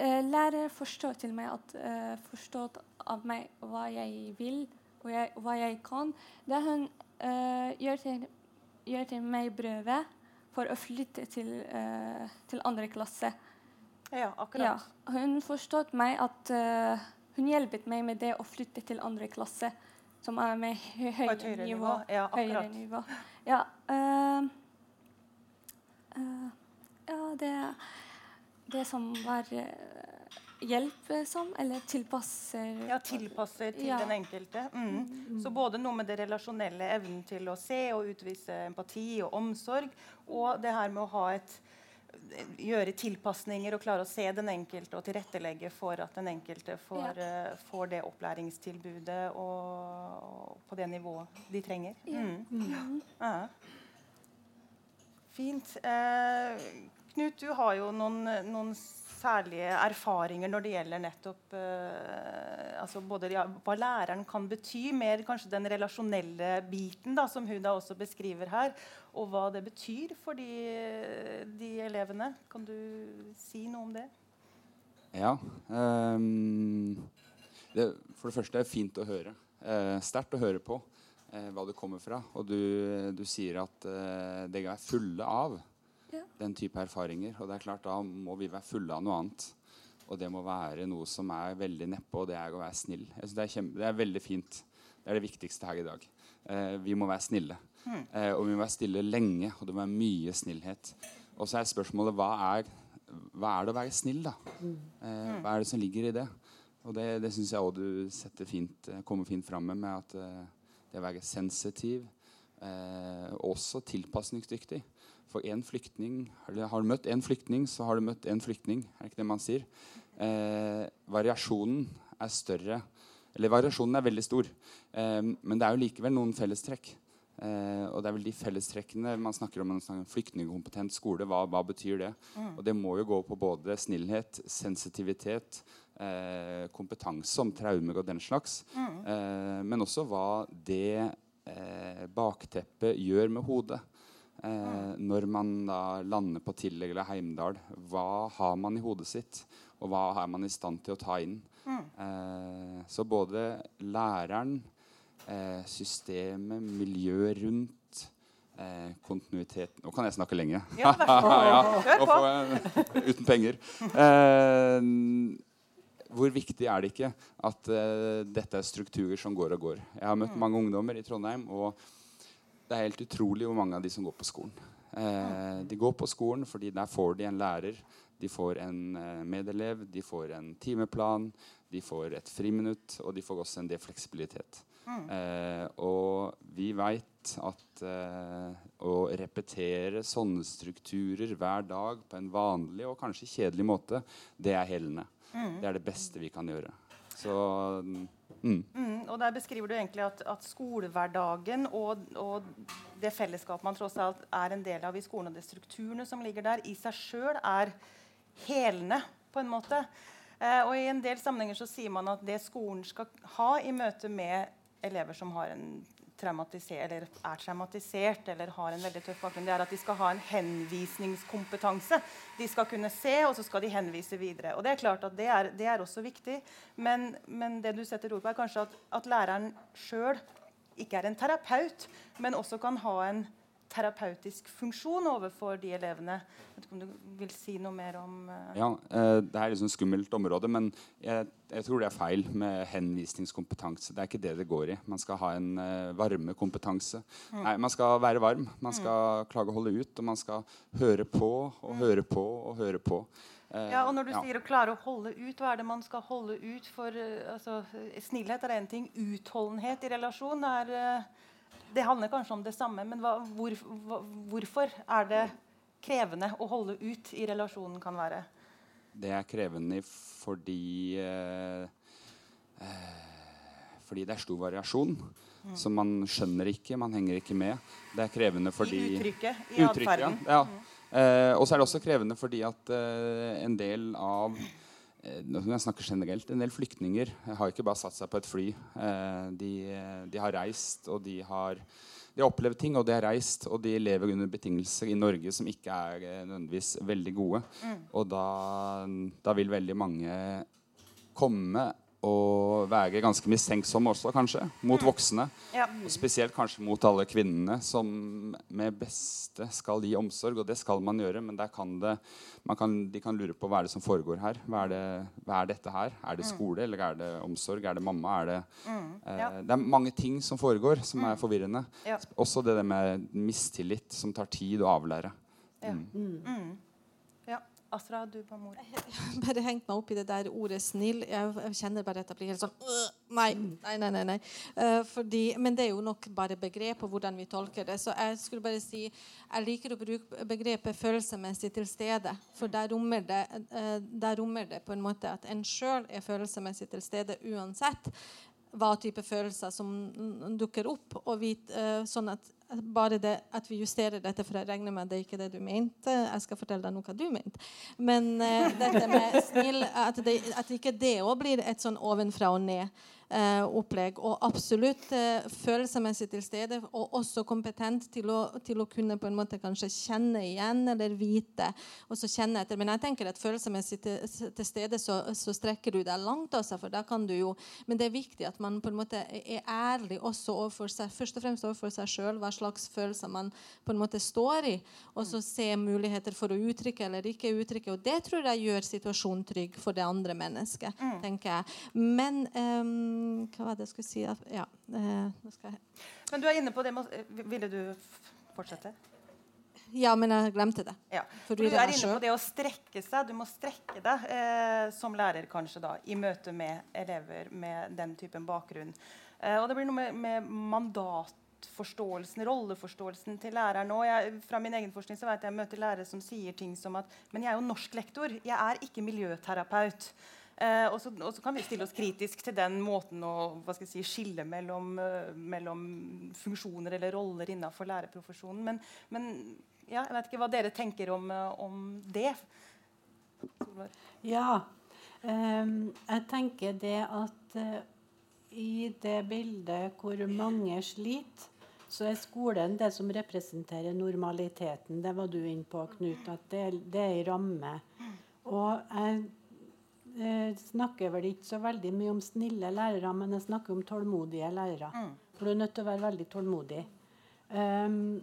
eh, lærer forstår til meg at uh, forstått av meg hva jeg vil og jeg, hva jeg kan. Det hun uh, gjør, til, gjør til meg prøve for å flytte til, uh, til andre klasse. Ja, Ja, akkurat. hun forstod meg at eh, Hun hjelpet meg med det å flytte til andre klasse, som er med høyere høyere nivå. nivå. Ja, høyere nivå. Ja, uh, uh, ja det, det som var uh, hjelpsom, eller tilpasser Ja, tilpasser til Ja. den enkelte. Mm. Så både noe med det relasjonelle, evnen til å se og utvise empati og omsorg, og det her med å ha et gjøre tilpasninger og klare å se den enkelte og tilrettelegge for at den enkelte får, eh, får det opplæringstilbudet og, og på det nivået de trenger. Mm. Ja. Fint. Eh, Knut, du har jo noen, noen særlige erfaringer når det gjelder nettopp eh, altså både ja, hva læreren kan bety, mer kanskje den relasjonelle biten da, som Huda også beskriver her, og hva det betyr for de, de elevene. Kan du si noe om det? Ja. Um, det, for det første er det fint å høre. Uh, Sterkt å høre på eh, hva du kommer fra. Og du, du sier at uh, dere er fulle av Ja. den type erfaringer. Og det er klart, da må vi være fulle av noe annet. Og det må være noe som er veldig neppe, og det er å være snill. Det, er det er veldig fint. Det er det viktigste her i dag. Eh, vi må være snille. Eh, og vi må være stille lenge, og det må være mye snillhet. Og så er spørsmålet hva er, hva er det å være snill, da? Eh, hva er det som ligger i det? Og det, det syns jeg òg du fint, eh, kommer fint fram med, med at eh, det å være sensitiv, eh, også tilpasningsdyktig. For én flyktning eller Har du møtt én flyktning, så har du møtt én flyktning. Er det ikke det man sier? Eh, variasjonen er større Eller variasjonen er veldig stor. Eh, men det er jo likevel noen fellestrekk. Eh, og det er vel de fellestrekkene man snakker om man snakker om flyktningkompetent skole. Hva, hva betyr det? Og det må jo gå på både snillhet, sensitivitet, eh, kompetanse om traumer og den slags. Eh, men også hva det eh, bakteppet gjør med hodet. Eh, når man da lander på Tillegg eller Heimdal, hva har man i hodet sitt? Og hva er man i stand til å ta inn? Eh, så både læreren, eh, systemet, miljøet rundt, eh, kontinuiteten Nå kan jeg snakke lenge. Ja, [LAUGHS] ja, jeg, uten penger. Eh, hvor viktig er det ikke at eh, dette er strukturer som går og går? Jeg har møtt mange ungdommer i Trondheim, og det er helt utrolig hvor mange av de som går på skolen. Eh, de går på skolen fordi der får de en lærer, de får en eh, medelev, de får en timeplan, de får et friminutt, og de får også en del fleksibilitet. Eh, og vi veit at eh, å repetere sånne strukturer hver dag på en vanlig og kanskje kjedelig måte, det er helende. Det er det beste vi kan gjøre. Så mm, Mm, og der beskriver du egentlig at, at skolehverdagen og, og det fellesskapet man tross alt er en del av i skolen, og de strukturene som ligger der, i seg sjøl er helende, på en måte. Eh, og i en del sammenhenger så sier man at det skolen skal ha i møte med elever som har en traumatiser eller er traumatisert eller har en veldig tøff bakgrunn, det er at de skal ha en henvisningskompetanse. De skal kunne se, og så skal de henvise videre. Og Det er klart at det er, det er også viktig. Men, men det du setter ord på, er kanskje at, at læreren sjøl ikke er en terapeut, men også kan ha en terapeutisk funksjon overfor de elevene. Jeg vet ikke om du vil si noe mer om uh... Ja, uh, Det er et liksom skummelt område, men jeg, jeg, tror det er feil med henvisningskompetanse. Det er ikke det det går i. Man skal ha en uh, varmekompetanse. Mm. Nei, man skal være varm. Man skal mm. klage og holde ut, og man skal høre på og mm. høre på og høre på. Ja, og Når du ja. sier å klare å holde ut, hva er det man skal holde ut for? Altså, snillhet er én ting. Utholdenhet i relasjon er det handler kanskje om det samme, men hva, hvor, hva, hvorfor er det krevende å holde ut i relasjonen kan være? Det er krevende fordi eh, eh, Fordi det er stor variasjon. Mm. Så man skjønner ikke, man henger ikke med. Det er krevende fordi I uttrykket, i atferden. Ja. ja. Mm. Eh, og så er det også krevende fordi at eh, en del av Eh, jeg snakke generelt, En del flyktninger har ikke bare satt seg på et fly. Eh, de, de har reist, og de har, de har, opplevd ting, og de har reist, og de lever under betingelser i Norge som ikke er eh, nødvendigvis veldig gode. Mm. Og da, da, vil veldig mange komme og være ganske mistenksom også, kanskje, mot mm. voksne. Ja. Og spesielt kanskje mot alle kvinnene som med beste skal gi omsorg. Og det skal man gjøre, men kan det, man kan, de kan lure på hva er det som foregår her. Hva er, det, hva er dette her? Er det mm. skole, eller er det omsorg? Er det mamma? Er det, mm. ja. eh, det er mange ting som foregår, som er forvirrende. Ja. Også det med mistillit, som tar tid å avlære. Mm. Mm. Asra, du på mor. Bare hengt meg opp i det der ordet 'snill'. Jeg, kjenner bare at jeg blir helt sånn Nei, nei, nei. nei, nei. Uh, fordi, men det er jo nok bare begrep og hvordan vi tolker det. Så jeg skulle bare si jeg liker å bruke begrepet 'følelsesmessig til stede'. For der rommer, det, uh, der rommer det på en måte at en sjøl er følelsesmessig til stede uansett hva type følelser som dukker opp. og vi, uh, sånn at bare det at vi justerer dette, for jeg regner med at det ikke er det du mente. Jeg skal fortelle deg noe du mente. Men uh, dette med snill, at, det, at ikke det òg blir et sånn ovenfra og ned opplegg. Og absolutt eh, følelsesmessig til stede, og også kompetent til å, til å, kunne på en måte kanskje kjenne igjen eller vite. og så kjenne etter. Men jeg tenker at følelsesmessig til, til, stede så, så, strekker du deg langt. Også, for da kan du jo, Men det er viktig at man på en måte er ærlig også overfor seg, først og fremst overfor seg sjøl, hva slags følelser man på en måte står i. Og så se muligheter for å uttrykke eller ikke uttrykke. Og det tror jeg gjør situasjonen trygg for det andre mennesket. Mm. tenker jeg. Men um, hva var det jeg skulle si? Ja, eh, jeg... Men du er inne på det med Ville du fortsette? Ja, men jeg glemte det. Ja. For du er inne på det å strekke seg. Du må strekke deg eh, som lærer kanskje da, i møte med elever med den typen bakgrunn. Eh, og det blir noe med, med mandatforståelsen, rolleforståelsen til læreren òg. Fra min egen forskning så vet jeg jeg møter lærere som sier ting som at Men jeg er jo norsklektor. Jeg er ikke miljøterapeut. Eh, og, så, kan vi stille oss kritisk til den måten å si, skille mellom, uh, mellom, funksjoner eller roller innenfor lærerprofesjonen. Men, men ja, jeg vet ikke hva dere tenker om, uh, om det. Ja. Um, jeg tenker det at uh, i det bildet hvor mange sliter, så er skolen det som representerer normaliteten. Det var du inne på, Knut. At det, det er ei ramme. Og jeg jeg snakker vel ikke så veldig mye om snille lærere, men jeg snakker om tålmodige lærere. Mm. For du er nødt til å være veldig tålmodig. Um,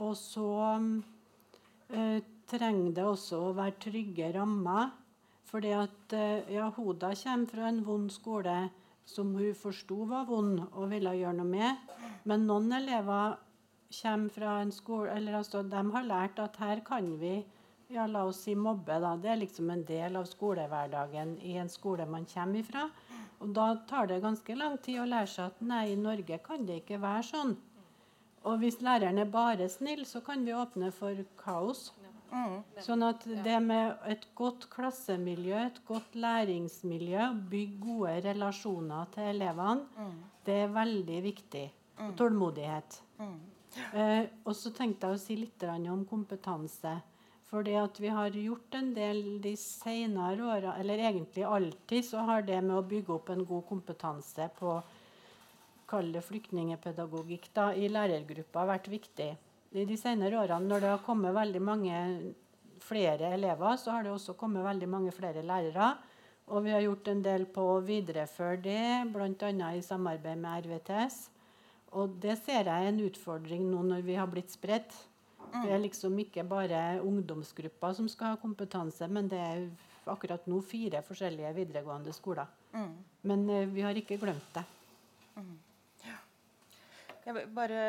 og så uh, trenger det også å være trygge rammer. Fordi at uh, ja, Hoda kommer fra en vond skole som hun forsto var vond og ville gjøre noe med. Men noen elever kommer fra en skole eller altså, de har lært at her kan vi ja, la oss si mobbe, da. Det er liksom en del av skolehverdagen i en skole man kommer ifra. Og da tar det ganske lang tid å lære seg at nei, i Norge kan det ikke være sånn. Og hvis læreren er bare snill, så kan vi åpne for kaos. Mm. Sånn at det med et godt klassemiljø, et godt læringsmiljø, bygge gode relasjoner til elevene, mm. det er veldig viktig. Og tålmodighet. Mm. Eh, og så tenkte jeg å si litt om kompetanse. Fordi at vi har gjort en del de senere åra, eller egentlig alltid, så har det med å bygge opp en god kompetanse på kall det flyktningpedagogikk da, i lærergruppa vært viktig. I de senere årene, når det har kommet veldig mange flere elever, så har det også kommet veldig mange flere lærere. Og vi har gjort en del på å videreføre det, bl.a. i samarbeid med RVTS. Og det ser jeg er en utfordring nå når vi har blitt spredt. Det er liksom ikke bare ungdomsgrupper som skal ha kompetanse, men det er akkurat nå fire forskjellige videregående skoler. Men uh, vi har ikke glemt det. Jeg, bare,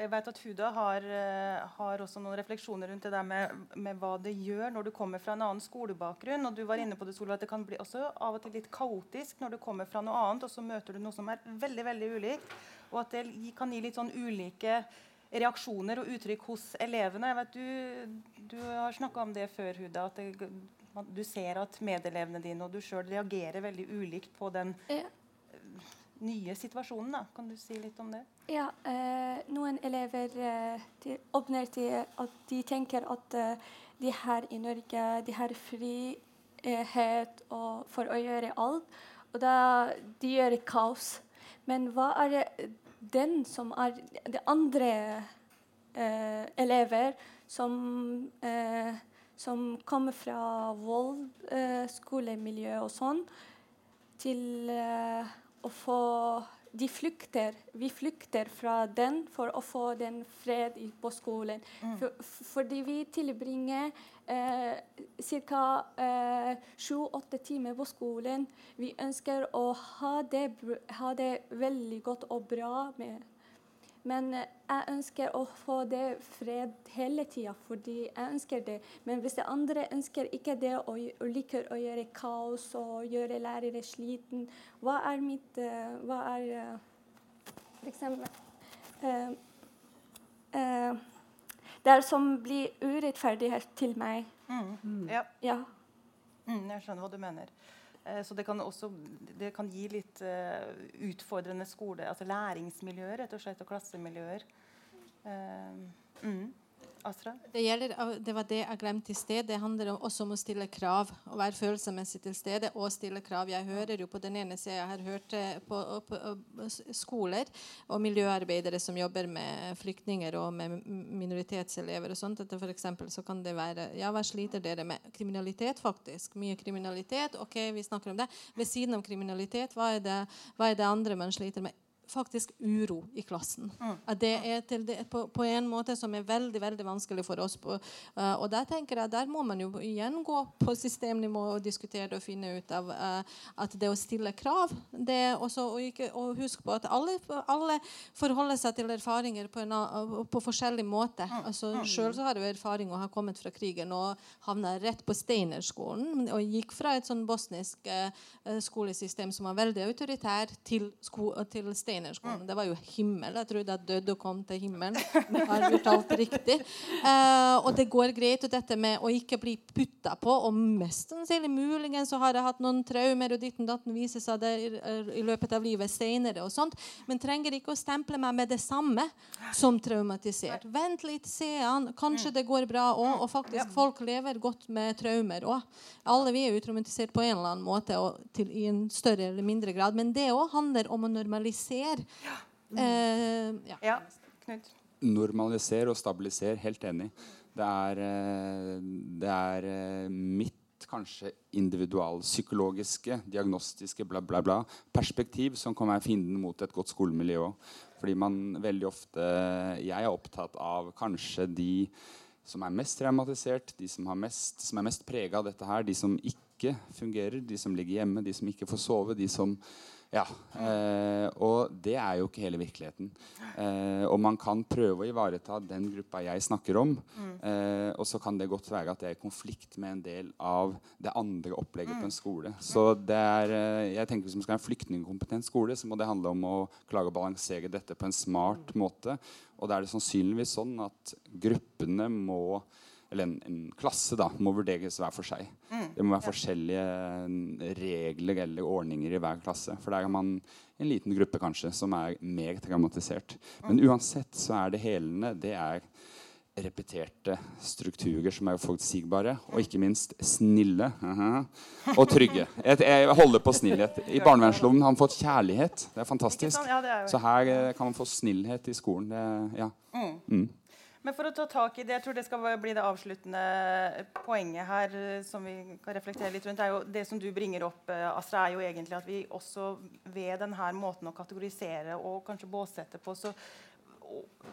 jeg vet at Huda har, eh, har også noen refleksjoner rundt det der med, med hva det gjør når du kommer fra en annen skolebakgrunn. og du var inne på Det Solveig, at det kan bli også av og til litt kaotisk når du kommer fra noe annet, og så møter du noe som er veldig veldig ulikt. Og at det kan gi litt sånn ulike reaksjoner og uttrykk hos elevene. Jeg vet Du, du har snakka om det før, Huda. at det, Du ser at medelevene dine og du sjøl reagerer veldig ulikt på den Ja. nye situasjonen. da. Kan du si litt om det? Ja, eh, noen elever eh, de åpner til at de tenker at eh, de her i Norge de har frihet for å gjøre alt, og da de gjør kaos. Men hva er det den som er de andre eh, elever som, eh, som kommer fra vold, eh, skolemiljø og sånn, til eh, å få De flykter. Vi flykter fra den for å få den fred på skolen. For, fordi vi tilbringer eh, ca. Eh, sju-åtte timer på skolen. Vi ønsker å ha det, ha det veldig godt og bra med men eh, jeg ønsker å få det fred hele tida, fordi jeg ønsker det. Men hvis de andre ønsker ikke det og, liker å gjøre kaos og gjøre lærere sliten, hva er mitt eh, Hva er eh, For eksempel uh, uh, Det som blir urettferdighet til meg. Ja. Ja. Mm, jeg skjønner hva du mener. Eh, så det kan også det kan gi litt eh, utfordrende skole, altså læringsmiljøer rett og slett, og klassemiljøer. Eh, mm. Det, gjelder, det var det jeg glemte i sted. Det handler også om å stille krav. Å være følelsesmessig til stede og stille krav. Jeg hører jo på den ene sida Jeg har hørt eh, på, på, på skoler og miljøarbeidere som jobber med flyktninger og med minoritetselever og sånt. For eksempel så kan det være Ja, hva sliter dere med? Kriminalitet, faktisk. Mye kriminalitet. OK, vi snakker om det. Ved siden av kriminalitet, hva er det, hva er det andre man sliter med? Faktisk uro i klassen. At det er det, på, på en måte som er veldig veldig vanskelig for oss. På, uh, og Der tenker jeg, der må man jo igjen gå på systemnivå og diskutere det og finne ut av uh, at det å stille krav det også, og, ikke, og husk på at alle, alle forholder seg til erfaringer på, en, på forskjellig måte. Altså, Sjøl har jeg erfaring og har kommet fra krigen og havna rett på Steinerskolen og gikk fra et sånn bosnisk eh, skolesystem som var veldig autoritær, til, sko til Steinerskolen. Det var jo himmel. Jeg trodde jeg døde og kom til himmelen. Men jeg har gjort alt riktig. [LAUGHS] Eh, og det går greit. Og dette med å ikke bli putta på, og mest sannsynlig muligens så har jeg hatt noen traumer, og ditten datten viser seg det i, i løpet av livet senere og sånt, men trenger ikke å stemple meg med det samme som traumatisert. Vent litt, se an. Kanskje det går bra òg. Og faktisk, folk lever godt med traumer òg. Alle vi er jo traumatisert på en eller annen måte, og til, i en større eller mindre grad. Men det òg handler om å normalisere. Eh, ja. Ja, Knut? Normalisere og stabilisere. Helt enig. Det er, eh, det er eh, mitt kanskje individualpsykologiske, diagnostiske bla, bla, bla, perspektiv som kan være fienden mot et godt skolemiljø òg. Fordi man veldig ofte Jeg er opptatt av kanskje de som er mest traumatisert, de som, har mest, som er mest prega av dette her, de som ikke fungerer, de som ligger hjemme, de som ikke får sove, de som ja, eh, og det er jo ikke hele virkeligheten. Eh, og man kan prøve å ivareta den gruppa jeg snakker om. Eh, og så kan det godt være at det er i konflikt med en del av det andre opplegget på en skole. Så det er, eh, jeg tenker Hvis man skal ha en flyktningkompetent skole, så må det handle om å klare å balansere dette på en smart måte. Og da er det sannsynligvis sånn at gruppene må eller en, en klasse da, må vurderes hver for seg. Det må være forskjellige eh, regler eller ordninger i hver klasse. For der har man en liten gruppe kanskje som er mer traumatisert. Men uansett så er det helende det er repeterte strukturer som er forutsigbare, og ikke minst snille aha, og trygge. Jeg, jeg holder på snillhet. I barnevernsloven har man fått kjærlighet. Det er fantastisk. Ja, Så her eh, kan man få snillhet i skolen. Det, ja. Mm. Men for å ta tak i det, jeg tror det skal bli det avsluttende poenget her, eh, som vi kan reflektere litt rundt, er jo det som du bringer opp, Astrid, Astra, er jo egentlig at vi også ved denne måten å kategorisere og kanskje båsette på, så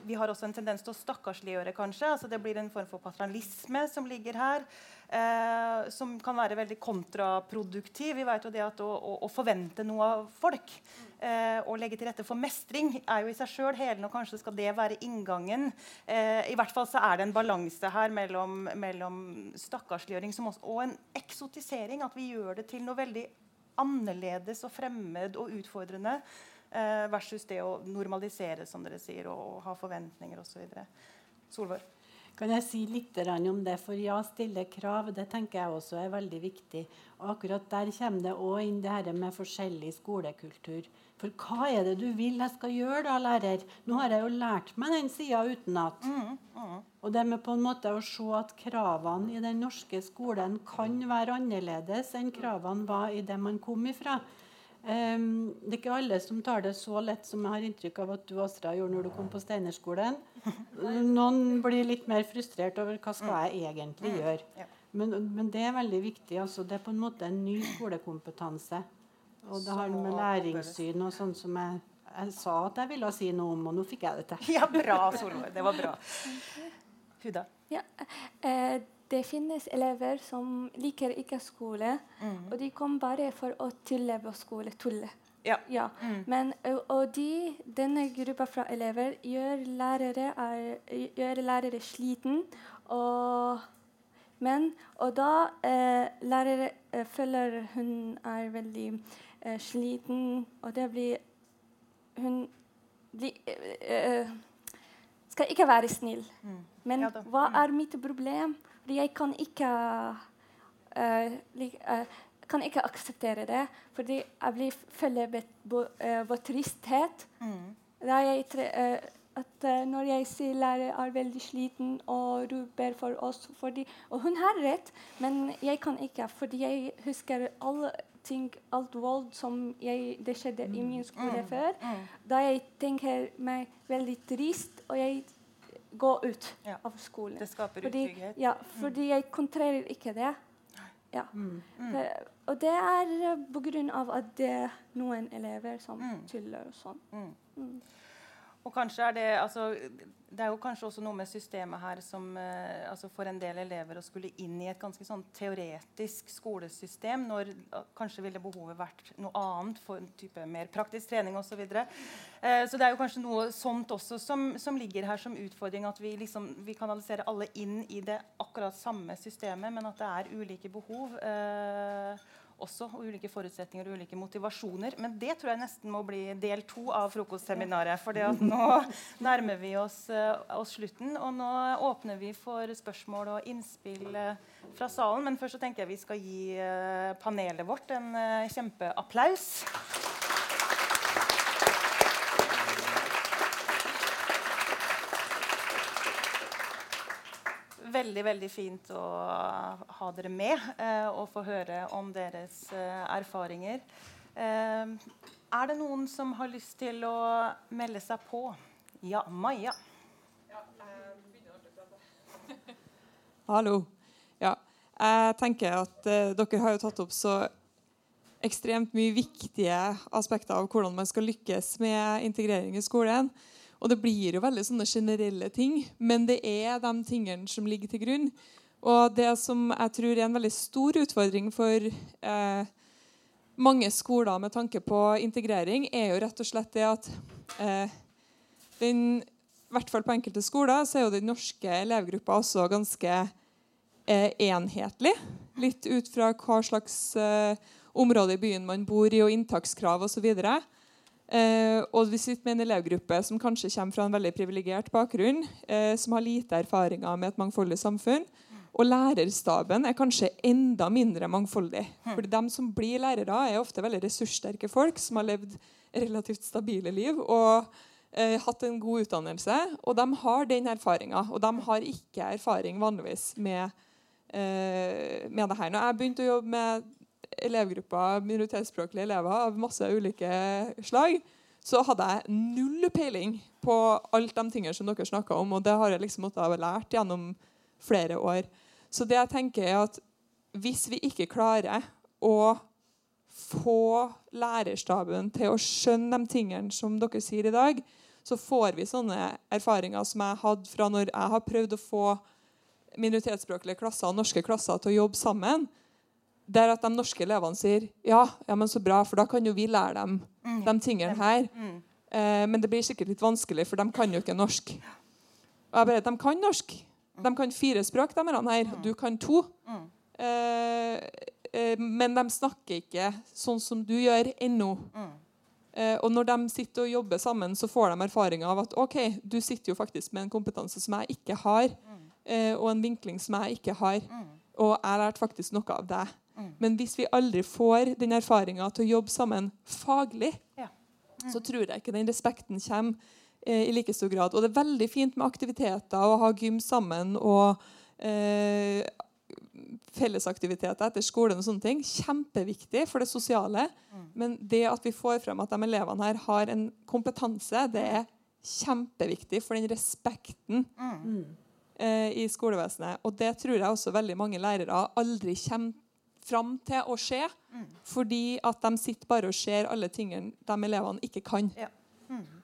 vi har også en tendens til å stakkarsliggjøre, kanskje. Altså det blir en form for paternalisme som ligger her. Eh, som kan være veldig kontraproduktiv. Vi vet jo det at å, å, å forvente noe av folk eh, og legge til rette for mestring er jo i seg sjøl helende, og kanskje skal det være inngangen. Eh, I hvert fall så er det en balanse her mellom, mellom stakkarsliggjøring og en eksotisering. At vi gjør det til noe veldig annerledes og fremmed og utfordrende. Eh, versus det å normalisere, som dere sier, og, og ha forventninger osv. Solvår? Kan jeg si litt om det? For ja, stille krav det tenker jeg også er veldig viktig. Og akkurat der kommer det òg inn det her med forskjellig skolekultur. For hva er det du vil jeg skal gjøre, da, lærer? Nå har jeg jo lært meg den sida utenat. Mm, mm. Og det med på en måte å se at kravene i den norske skolen kan være annerledes enn kravene var i det man kom ifra. Um, det er ikke alle som tar det så lett som jeg har inntrykk av at du Astra, gjorde når du kom på Steinerskolen. [LAUGHS] Noen blir litt mer frustrert over hva skal jeg egentlig mm. gjøre. Men, men det er veldig viktig. Altså, det er på en måte en ny skolekompetanse. Og det har med læringssyn og sånn som jeg, jeg, sa at jeg ville si noe om, og nå fikk jeg det til. Ja, bra, Solveig. Det var bra. [LAUGHS] Huda? Ja, eh, det finnes elever som liker ikke skole, mm. og de kommer bare for å tulle på skole. Tulle. Ja. ja. Mm. Men, og de, denne gruppa fra elever gjør lærere, er, gjør lærere sliten. Og, men, og da eh, lærere eh, føler hun er veldig eh, sliten, og det blir Hun blir skal ikke være snill. Mm. Men ja, hva mm. er mitt problem? Fordi jeg kan ikke uh, like, uh, kan ikke akseptere det. Fordi jeg blir føler på uh, tristhet. Mm. Jeg, at når jeg sier lærer er veldig sliten og roper for oss fordi, Og hun har rett, men jeg kan ikke. Fordi jeg husker alle ting, alt vold som jeg, det skjedde i min skole mm. før. Mm. Da jeg tenker meg veldig trist, og jeg gå ut ja. av skolen. Det skaper fordi, utrygghet. Ja, mm. fordi jeg kontrerer ikke det. Ja. Mm. Mm. og det er på grunn av at det er noen elever som mm. tuller og sånn. Og kanskje er det, altså, det er jo kanskje også noe med systemet her som eh, altså For en del elever å skulle inn i et ganske sånn teoretisk skolesystem når kanskje ville behovet vært noe annet for en type mer praktisk trening osv. Så, videre. eh, så det er jo kanskje noe sånt også som, som ligger her som utfordring. At vi, liksom, vi kanaliserer alle inn i det akkurat samme systemet, men at det er ulike behov. Eh, også, og ulike forutsetninger og ulike motivasjoner. Men det tror jeg nesten må bli del to av frokostseminaret. For nå [LAUGHS] nærmer vi oss, uh, oss, slutten, og nå åpner vi for spørsmål og innspill uh, fra salen. Men først så tenker jeg vi skal gi uh, panelet vårt en kjempeapplaus. Veldig veldig fint å ha dere med eh, og få høre om deres eh, erfaringer. Eh, er det noen som har lyst til å melde seg på? Ja, Maja. [LAUGHS] Hallo. Ja, jeg tenker at uh, dere har jo tatt opp så ekstremt mye viktige aspekter av hvordan man skal lykkes med integrering i skolen. Og det blir jo veldig sånne generelle ting, men det er de tingene som ligger til grunn. Og det som jeg tror er en veldig stor utfordring for eh, mange skoler med tanke på integrering, er jo rett og slett det at eh, den, i hvert fall på enkelte skoler så er jo den norske elevgruppa også ganske eh, enhetlig. Litt ut fra hva slags eh, område i byen man bor i, og inntakskrav osv. Og, Eh, og vi sitter med en elevgruppe som kanskje kommer fra en veldig privilegert bakgrunn, eh, som har lite erfaringer med et mangfoldig samfunn. Og lærerstaben er kanskje enda mindre mangfoldig. For Fordi De som blir lærere, er ofte veldig ressurssterke folk som har levd relativt stabile liv og eh, hatt en god utdannelse. Og de har den erfaringa. Og de har ikke erfaring vanligvis med, eh, med det her. Når jeg begynte å jobbe med elevgruppa minoritetsspråklige elever av masse ulike slag, så hadde jeg null peiling på alt de tingene som dere snakka om. Og det har jeg liksom måttet ha lært gjennom flere år. Så det jeg tenker er at hvis vi ikke klarer å få lærerstaben til å skjønne de tingene som dere sier i dag, så får vi sånne erfaringer som jeg hadde fra når jeg har prøvd å få minoritetsspråklige klasser og norske klasser til å jobbe sammen. Der at de norske elevene sier ja, ja, men så bra, for da kan jo vi lære dem de tingene her. Eh, men det blir sikkert litt vanskelig, for de kan jo ikke norsk. Og jeg bare, De kan norsk. De kan fire språk, de her. Du kan to. Eh, eh, men de snakker ikke sånn som du gjør ennå. Eh, og når de sitter og jobber sammen, så får de erfaring av at ok, du sitter jo faktisk med en kompetanse som jeg ikke har, eh, og en vinkling som jeg ikke har. Og jeg lærte faktisk noe av deg. Men hvis vi aldri får den erfaringa til å jobbe sammen faglig, Ja. så tror jeg ikke den respekten kommer eh, i like stor grad. Og det er veldig fint med aktiviteter og å ha gym sammen og eh, fellesaktiviteter etter skolen og sånne ting. Kjempeviktig for det sosiale. Men det at vi får frem at de elevene her har en kompetanse, det er kjempeviktig for den respekten eh, i skolevesenet. Og det tror jeg også veldig mange lærere aldri kommer fram til å se. Fordi at de sitter bare og ser alle tingene de elevene ikke kan. Ja.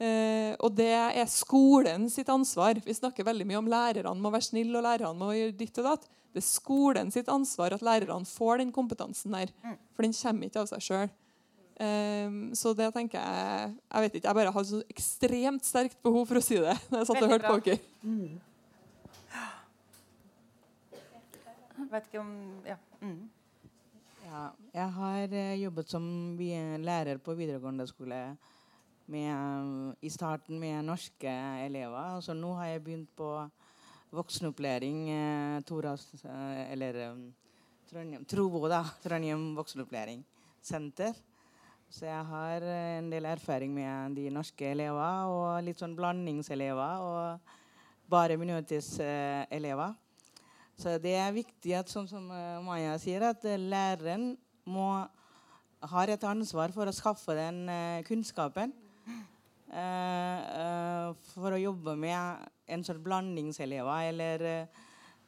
Eh, og det er skolen sitt ansvar. Vi snakker veldig mye om lærerne må være snille og lærerne må gjøre ditt og datt. Det er skolen sitt ansvar at lærerne får den kompetansen der. For den kommer ikke av seg sjøl. så det tenker jeg Jeg vet ikke, jeg bare har så ekstremt sterkt behov for å si det. når jeg satt og hørte på bra. Mm. Vet ikke om Ja. Mm. Ja, jeg har eh, jobbet som lærer på videregående skole med, i starten med norske elever. Så nå har jeg begynt på voksenopplæring. Eh, Toras, eh, eller eh, Trondheim, Trovo, da. [LAUGHS] Trondheim voksenopplæringssenter. Så jeg har eh, en del erfaring med de norske elever, og litt sånn blandingselever. Og bare minoritetselever. Så det er viktig at sånn som eh, Maja sier, at eh, læreren må har et ansvar for å skaffe den eh, kunnskapen. for å jobbe med en sånn blandingselever eller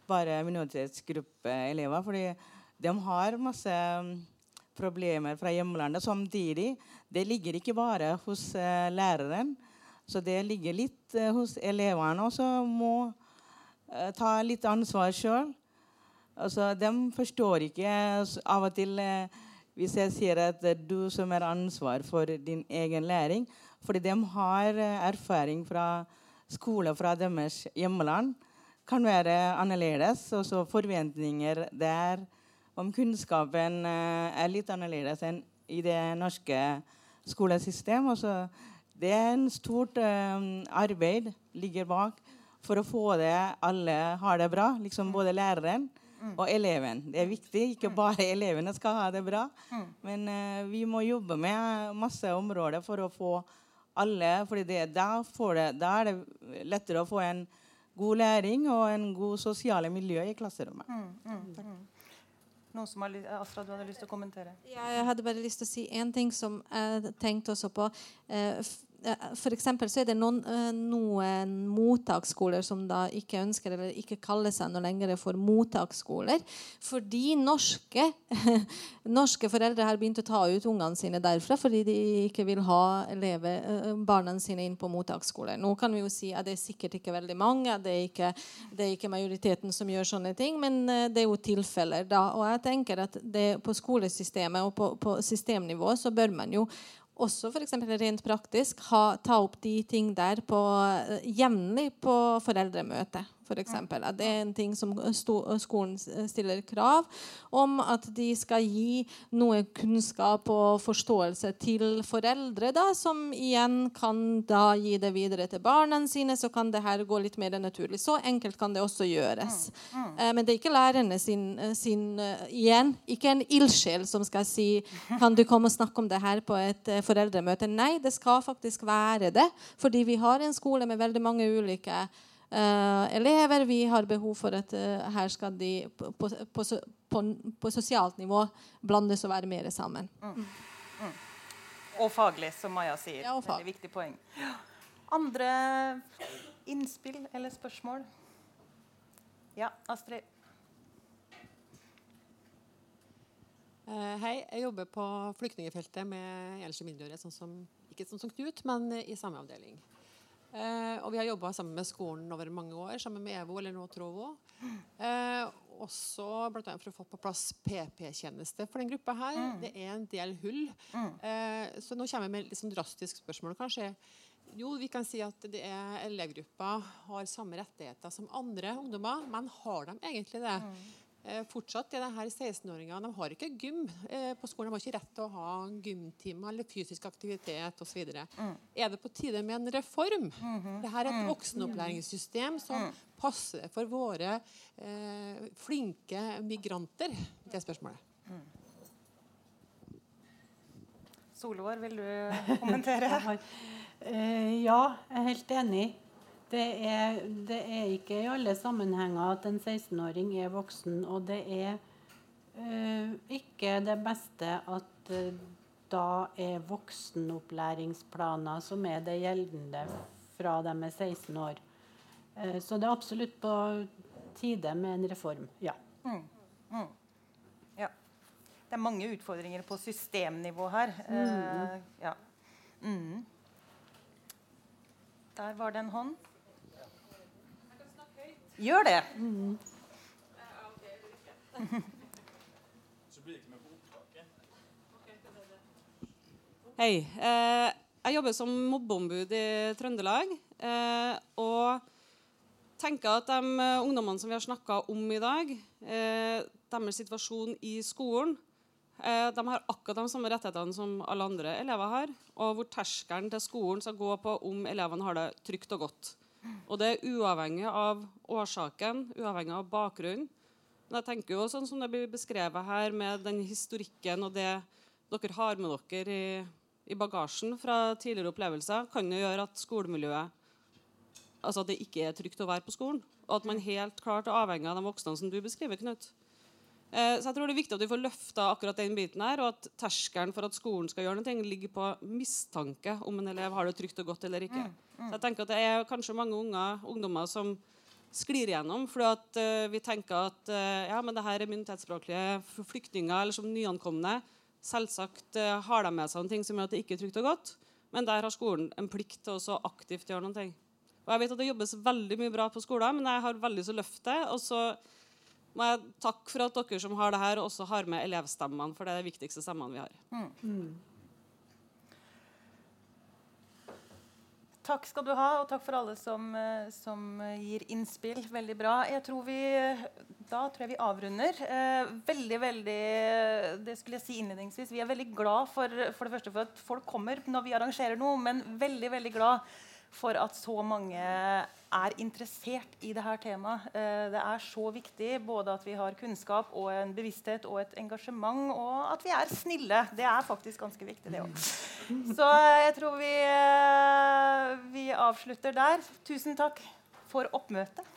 bare minoritetsgruppeelever. Fordi de har masse mm, problemer fra hjemlandet. Samtidig, det ligger ikke bare hos læreren. Så det ligger litt hos elevene også. Må ta litt ansvar sjøl. Altså, de forstår ikke av og til eh, hvis jeg sier at det er du som er ansvar for din egen læring. Fordi de har eh, erfaring fra skole fra deres hjemland. Kan være annerledes. Og så forventninger der om kunnskapen eh, er litt annerledes enn i det norske skolesystemet. Det er en stort eh, arbeid ligger bak for å få det alle har det bra. Liksom både læreren og eleven. Det er viktig. Ikke bare elevene skal ha det bra. Men uh, vi må jobbe med masse områder for å få alle fordi da, da er det lettere å få en god læring og en god sosiale miljø i klasserommet. Noen som har, Astra, du hadde lyst til å kommentere? Ja, jeg hadde bare lyst til å si en ting som jeg tenkte også på. Eh, For eksempel så er det noen, eh, noen mottaksskoler som da ikke ønsker eller ikke kaller seg noe lenger for mottaksskoler. Fordi norske, [LAUGHS] norske foreldre har begynt å ta ut ungene sine derfra fordi de ikke vil ha elever, eh, barna sine inn på mottaksskoler. Nå kan vi jo si at det er sikkert ikke veldig mange, det er ikke, det er ikke majoriteten som gjør sånne ting, men eh, det er jo tilfeller. da, Og jeg tenker at det på skolesystemet og på, på systemnivå så bør man jo også eksempel rent praktisk ha, ta opp de ting der på, eh, jevnlig på foreldremøte. Eksempel. At det er en ting som skolen stiller krav om at de skal gi noe kunnskap og forståelse til foreldre, da, som igjen kan da gi det videre til barna sine. Så kan det her gå litt mer naturlig. Så enkelt kan det også gjøres. Eh, men det er ikke lærerne sin, sin eh, Igjen, ikke en ildsjel som skal si Kan du komme og snakke om det her på et eh, foreldremøte? Nei, det skal faktisk være det. Fordi vi har en skole med veldig mange ulike eh, elever. Vi har behov for at eh, her skal de på, på, på, på, sosialt nivå blandes og være mer sammen. Og faglig, som Maja sier. Ja. Veldig viktig poeng. Andre innspill eller spørsmål? Ja, Astrid. Eh, Hei, jeg jobber på flyktningfeltet med enslige mindreårige, sånn som, ikke sånn som Knut, men i samme avdeling. Eh, og vi har jobba sammen med skolen over mange år, sammen med EVO, eller nå Trovo. Eh, også bl.a. for å få på plass PP-tjeneste for den gruppa her. Mm. Det er en del hull. Eh, så nå kommer jeg med et litt sånn drastisk spørsmål, kanskje. Jo, vi kan si at det er elevgruppa har samme rettigheter som andre ungdommer, men har de egentlig det? Eh, fortsatt er det her 16-åringer de har ikke gym eh, på skolen. De har ikke rett til å ha gymtimer eller fysisk aktivitet osv. Mm. Er det på tide med en reform? Mhm. Dette er et voksenopplæringssystem som passer for våre eh, flinke migranter. Det er spørsmålet. Solvår, vil du kommentere? [LAUGHS] Eh, ja, jeg er helt enig. Det er, det er ikke i alle sammenhenger at en 16-åring er voksen, og det er eh, ikke det beste at eh, da er voksenopplæringsplaner som er det gjeldende fra de er 16 år. Uh, så det er absolutt på tide med en reform. Ja. Mm. Mm. Ja. Det er mange utfordringer på systemnivå her. Eh, ja. Mm. Der var det en hånd. Gjør det. Hei. Eh, jeg jobber som mobbeombud i Trøndelag. Eh, og tenker at de eh, ungdommene som vi har snakka om i dag, deres situasjon i skolen De har akkurat de samme rettighetene som alle andre elever har. Og hvor terskelen til skolen skal gå på om elevene har det trygt og godt. Og det er uavhengig av årsaken, uavhengig av bakgrunnen. Men jeg tenker jo sånn som det blir beskrevet her, med den historikken og det dere har med dere i, i bagasjen fra tidligere opplevelser, kan jo gjøre at skolemiljøet Altså at det ikke er trygt å være på skolen. Og at man helt klart er avhengig av de voksne som du beskriver, Knut. Eh, så jeg tror det er viktig at vi får løfta akkurat den biten her, og at terskelen for at skolen skal gjøre noe, ligger på mistanke om en elev har det trygt og godt eller ikke. Så jeg tenker at det er kanskje mange unger, ungdommer som sklir igjennom fordi at eh, vi tenker at eh, ja, men det her er minoritetsspråklige flyktninger eller som nyankomne. Selvsagt har de med seg noen ting som gjør at det ikke er trygt og godt, men der har skolen en plikt til å så aktivt gjøre ting. Og jeg vet at det jobbes veldig mye bra på skolen, men jeg har veldig lyst til å løfte. Og så må jeg takke for at dere som har det her, også har med elevstemmene, for det er de viktigste stemmene vi har. Takk skal du ha, og takk for alle som, eh, som gir innspill. Veldig bra. Jeg tror vi, da tror jeg vi avrunder. Eh, veldig, veldig Det skulle jeg si innledningsvis. Vi er veldig glad for, for det første for at folk kommer når vi arrangerer noe, men veldig, veldig glad for at så mange er interessert i dette temaet. Eh, det er så viktig både at vi har kunnskap og en bevissthet og et engasjement, og at vi er snille. Det er faktisk ganske viktig, det òg. Så jeg tror vi, eh, vi avslutter der. Tusen takk for oppmøtet.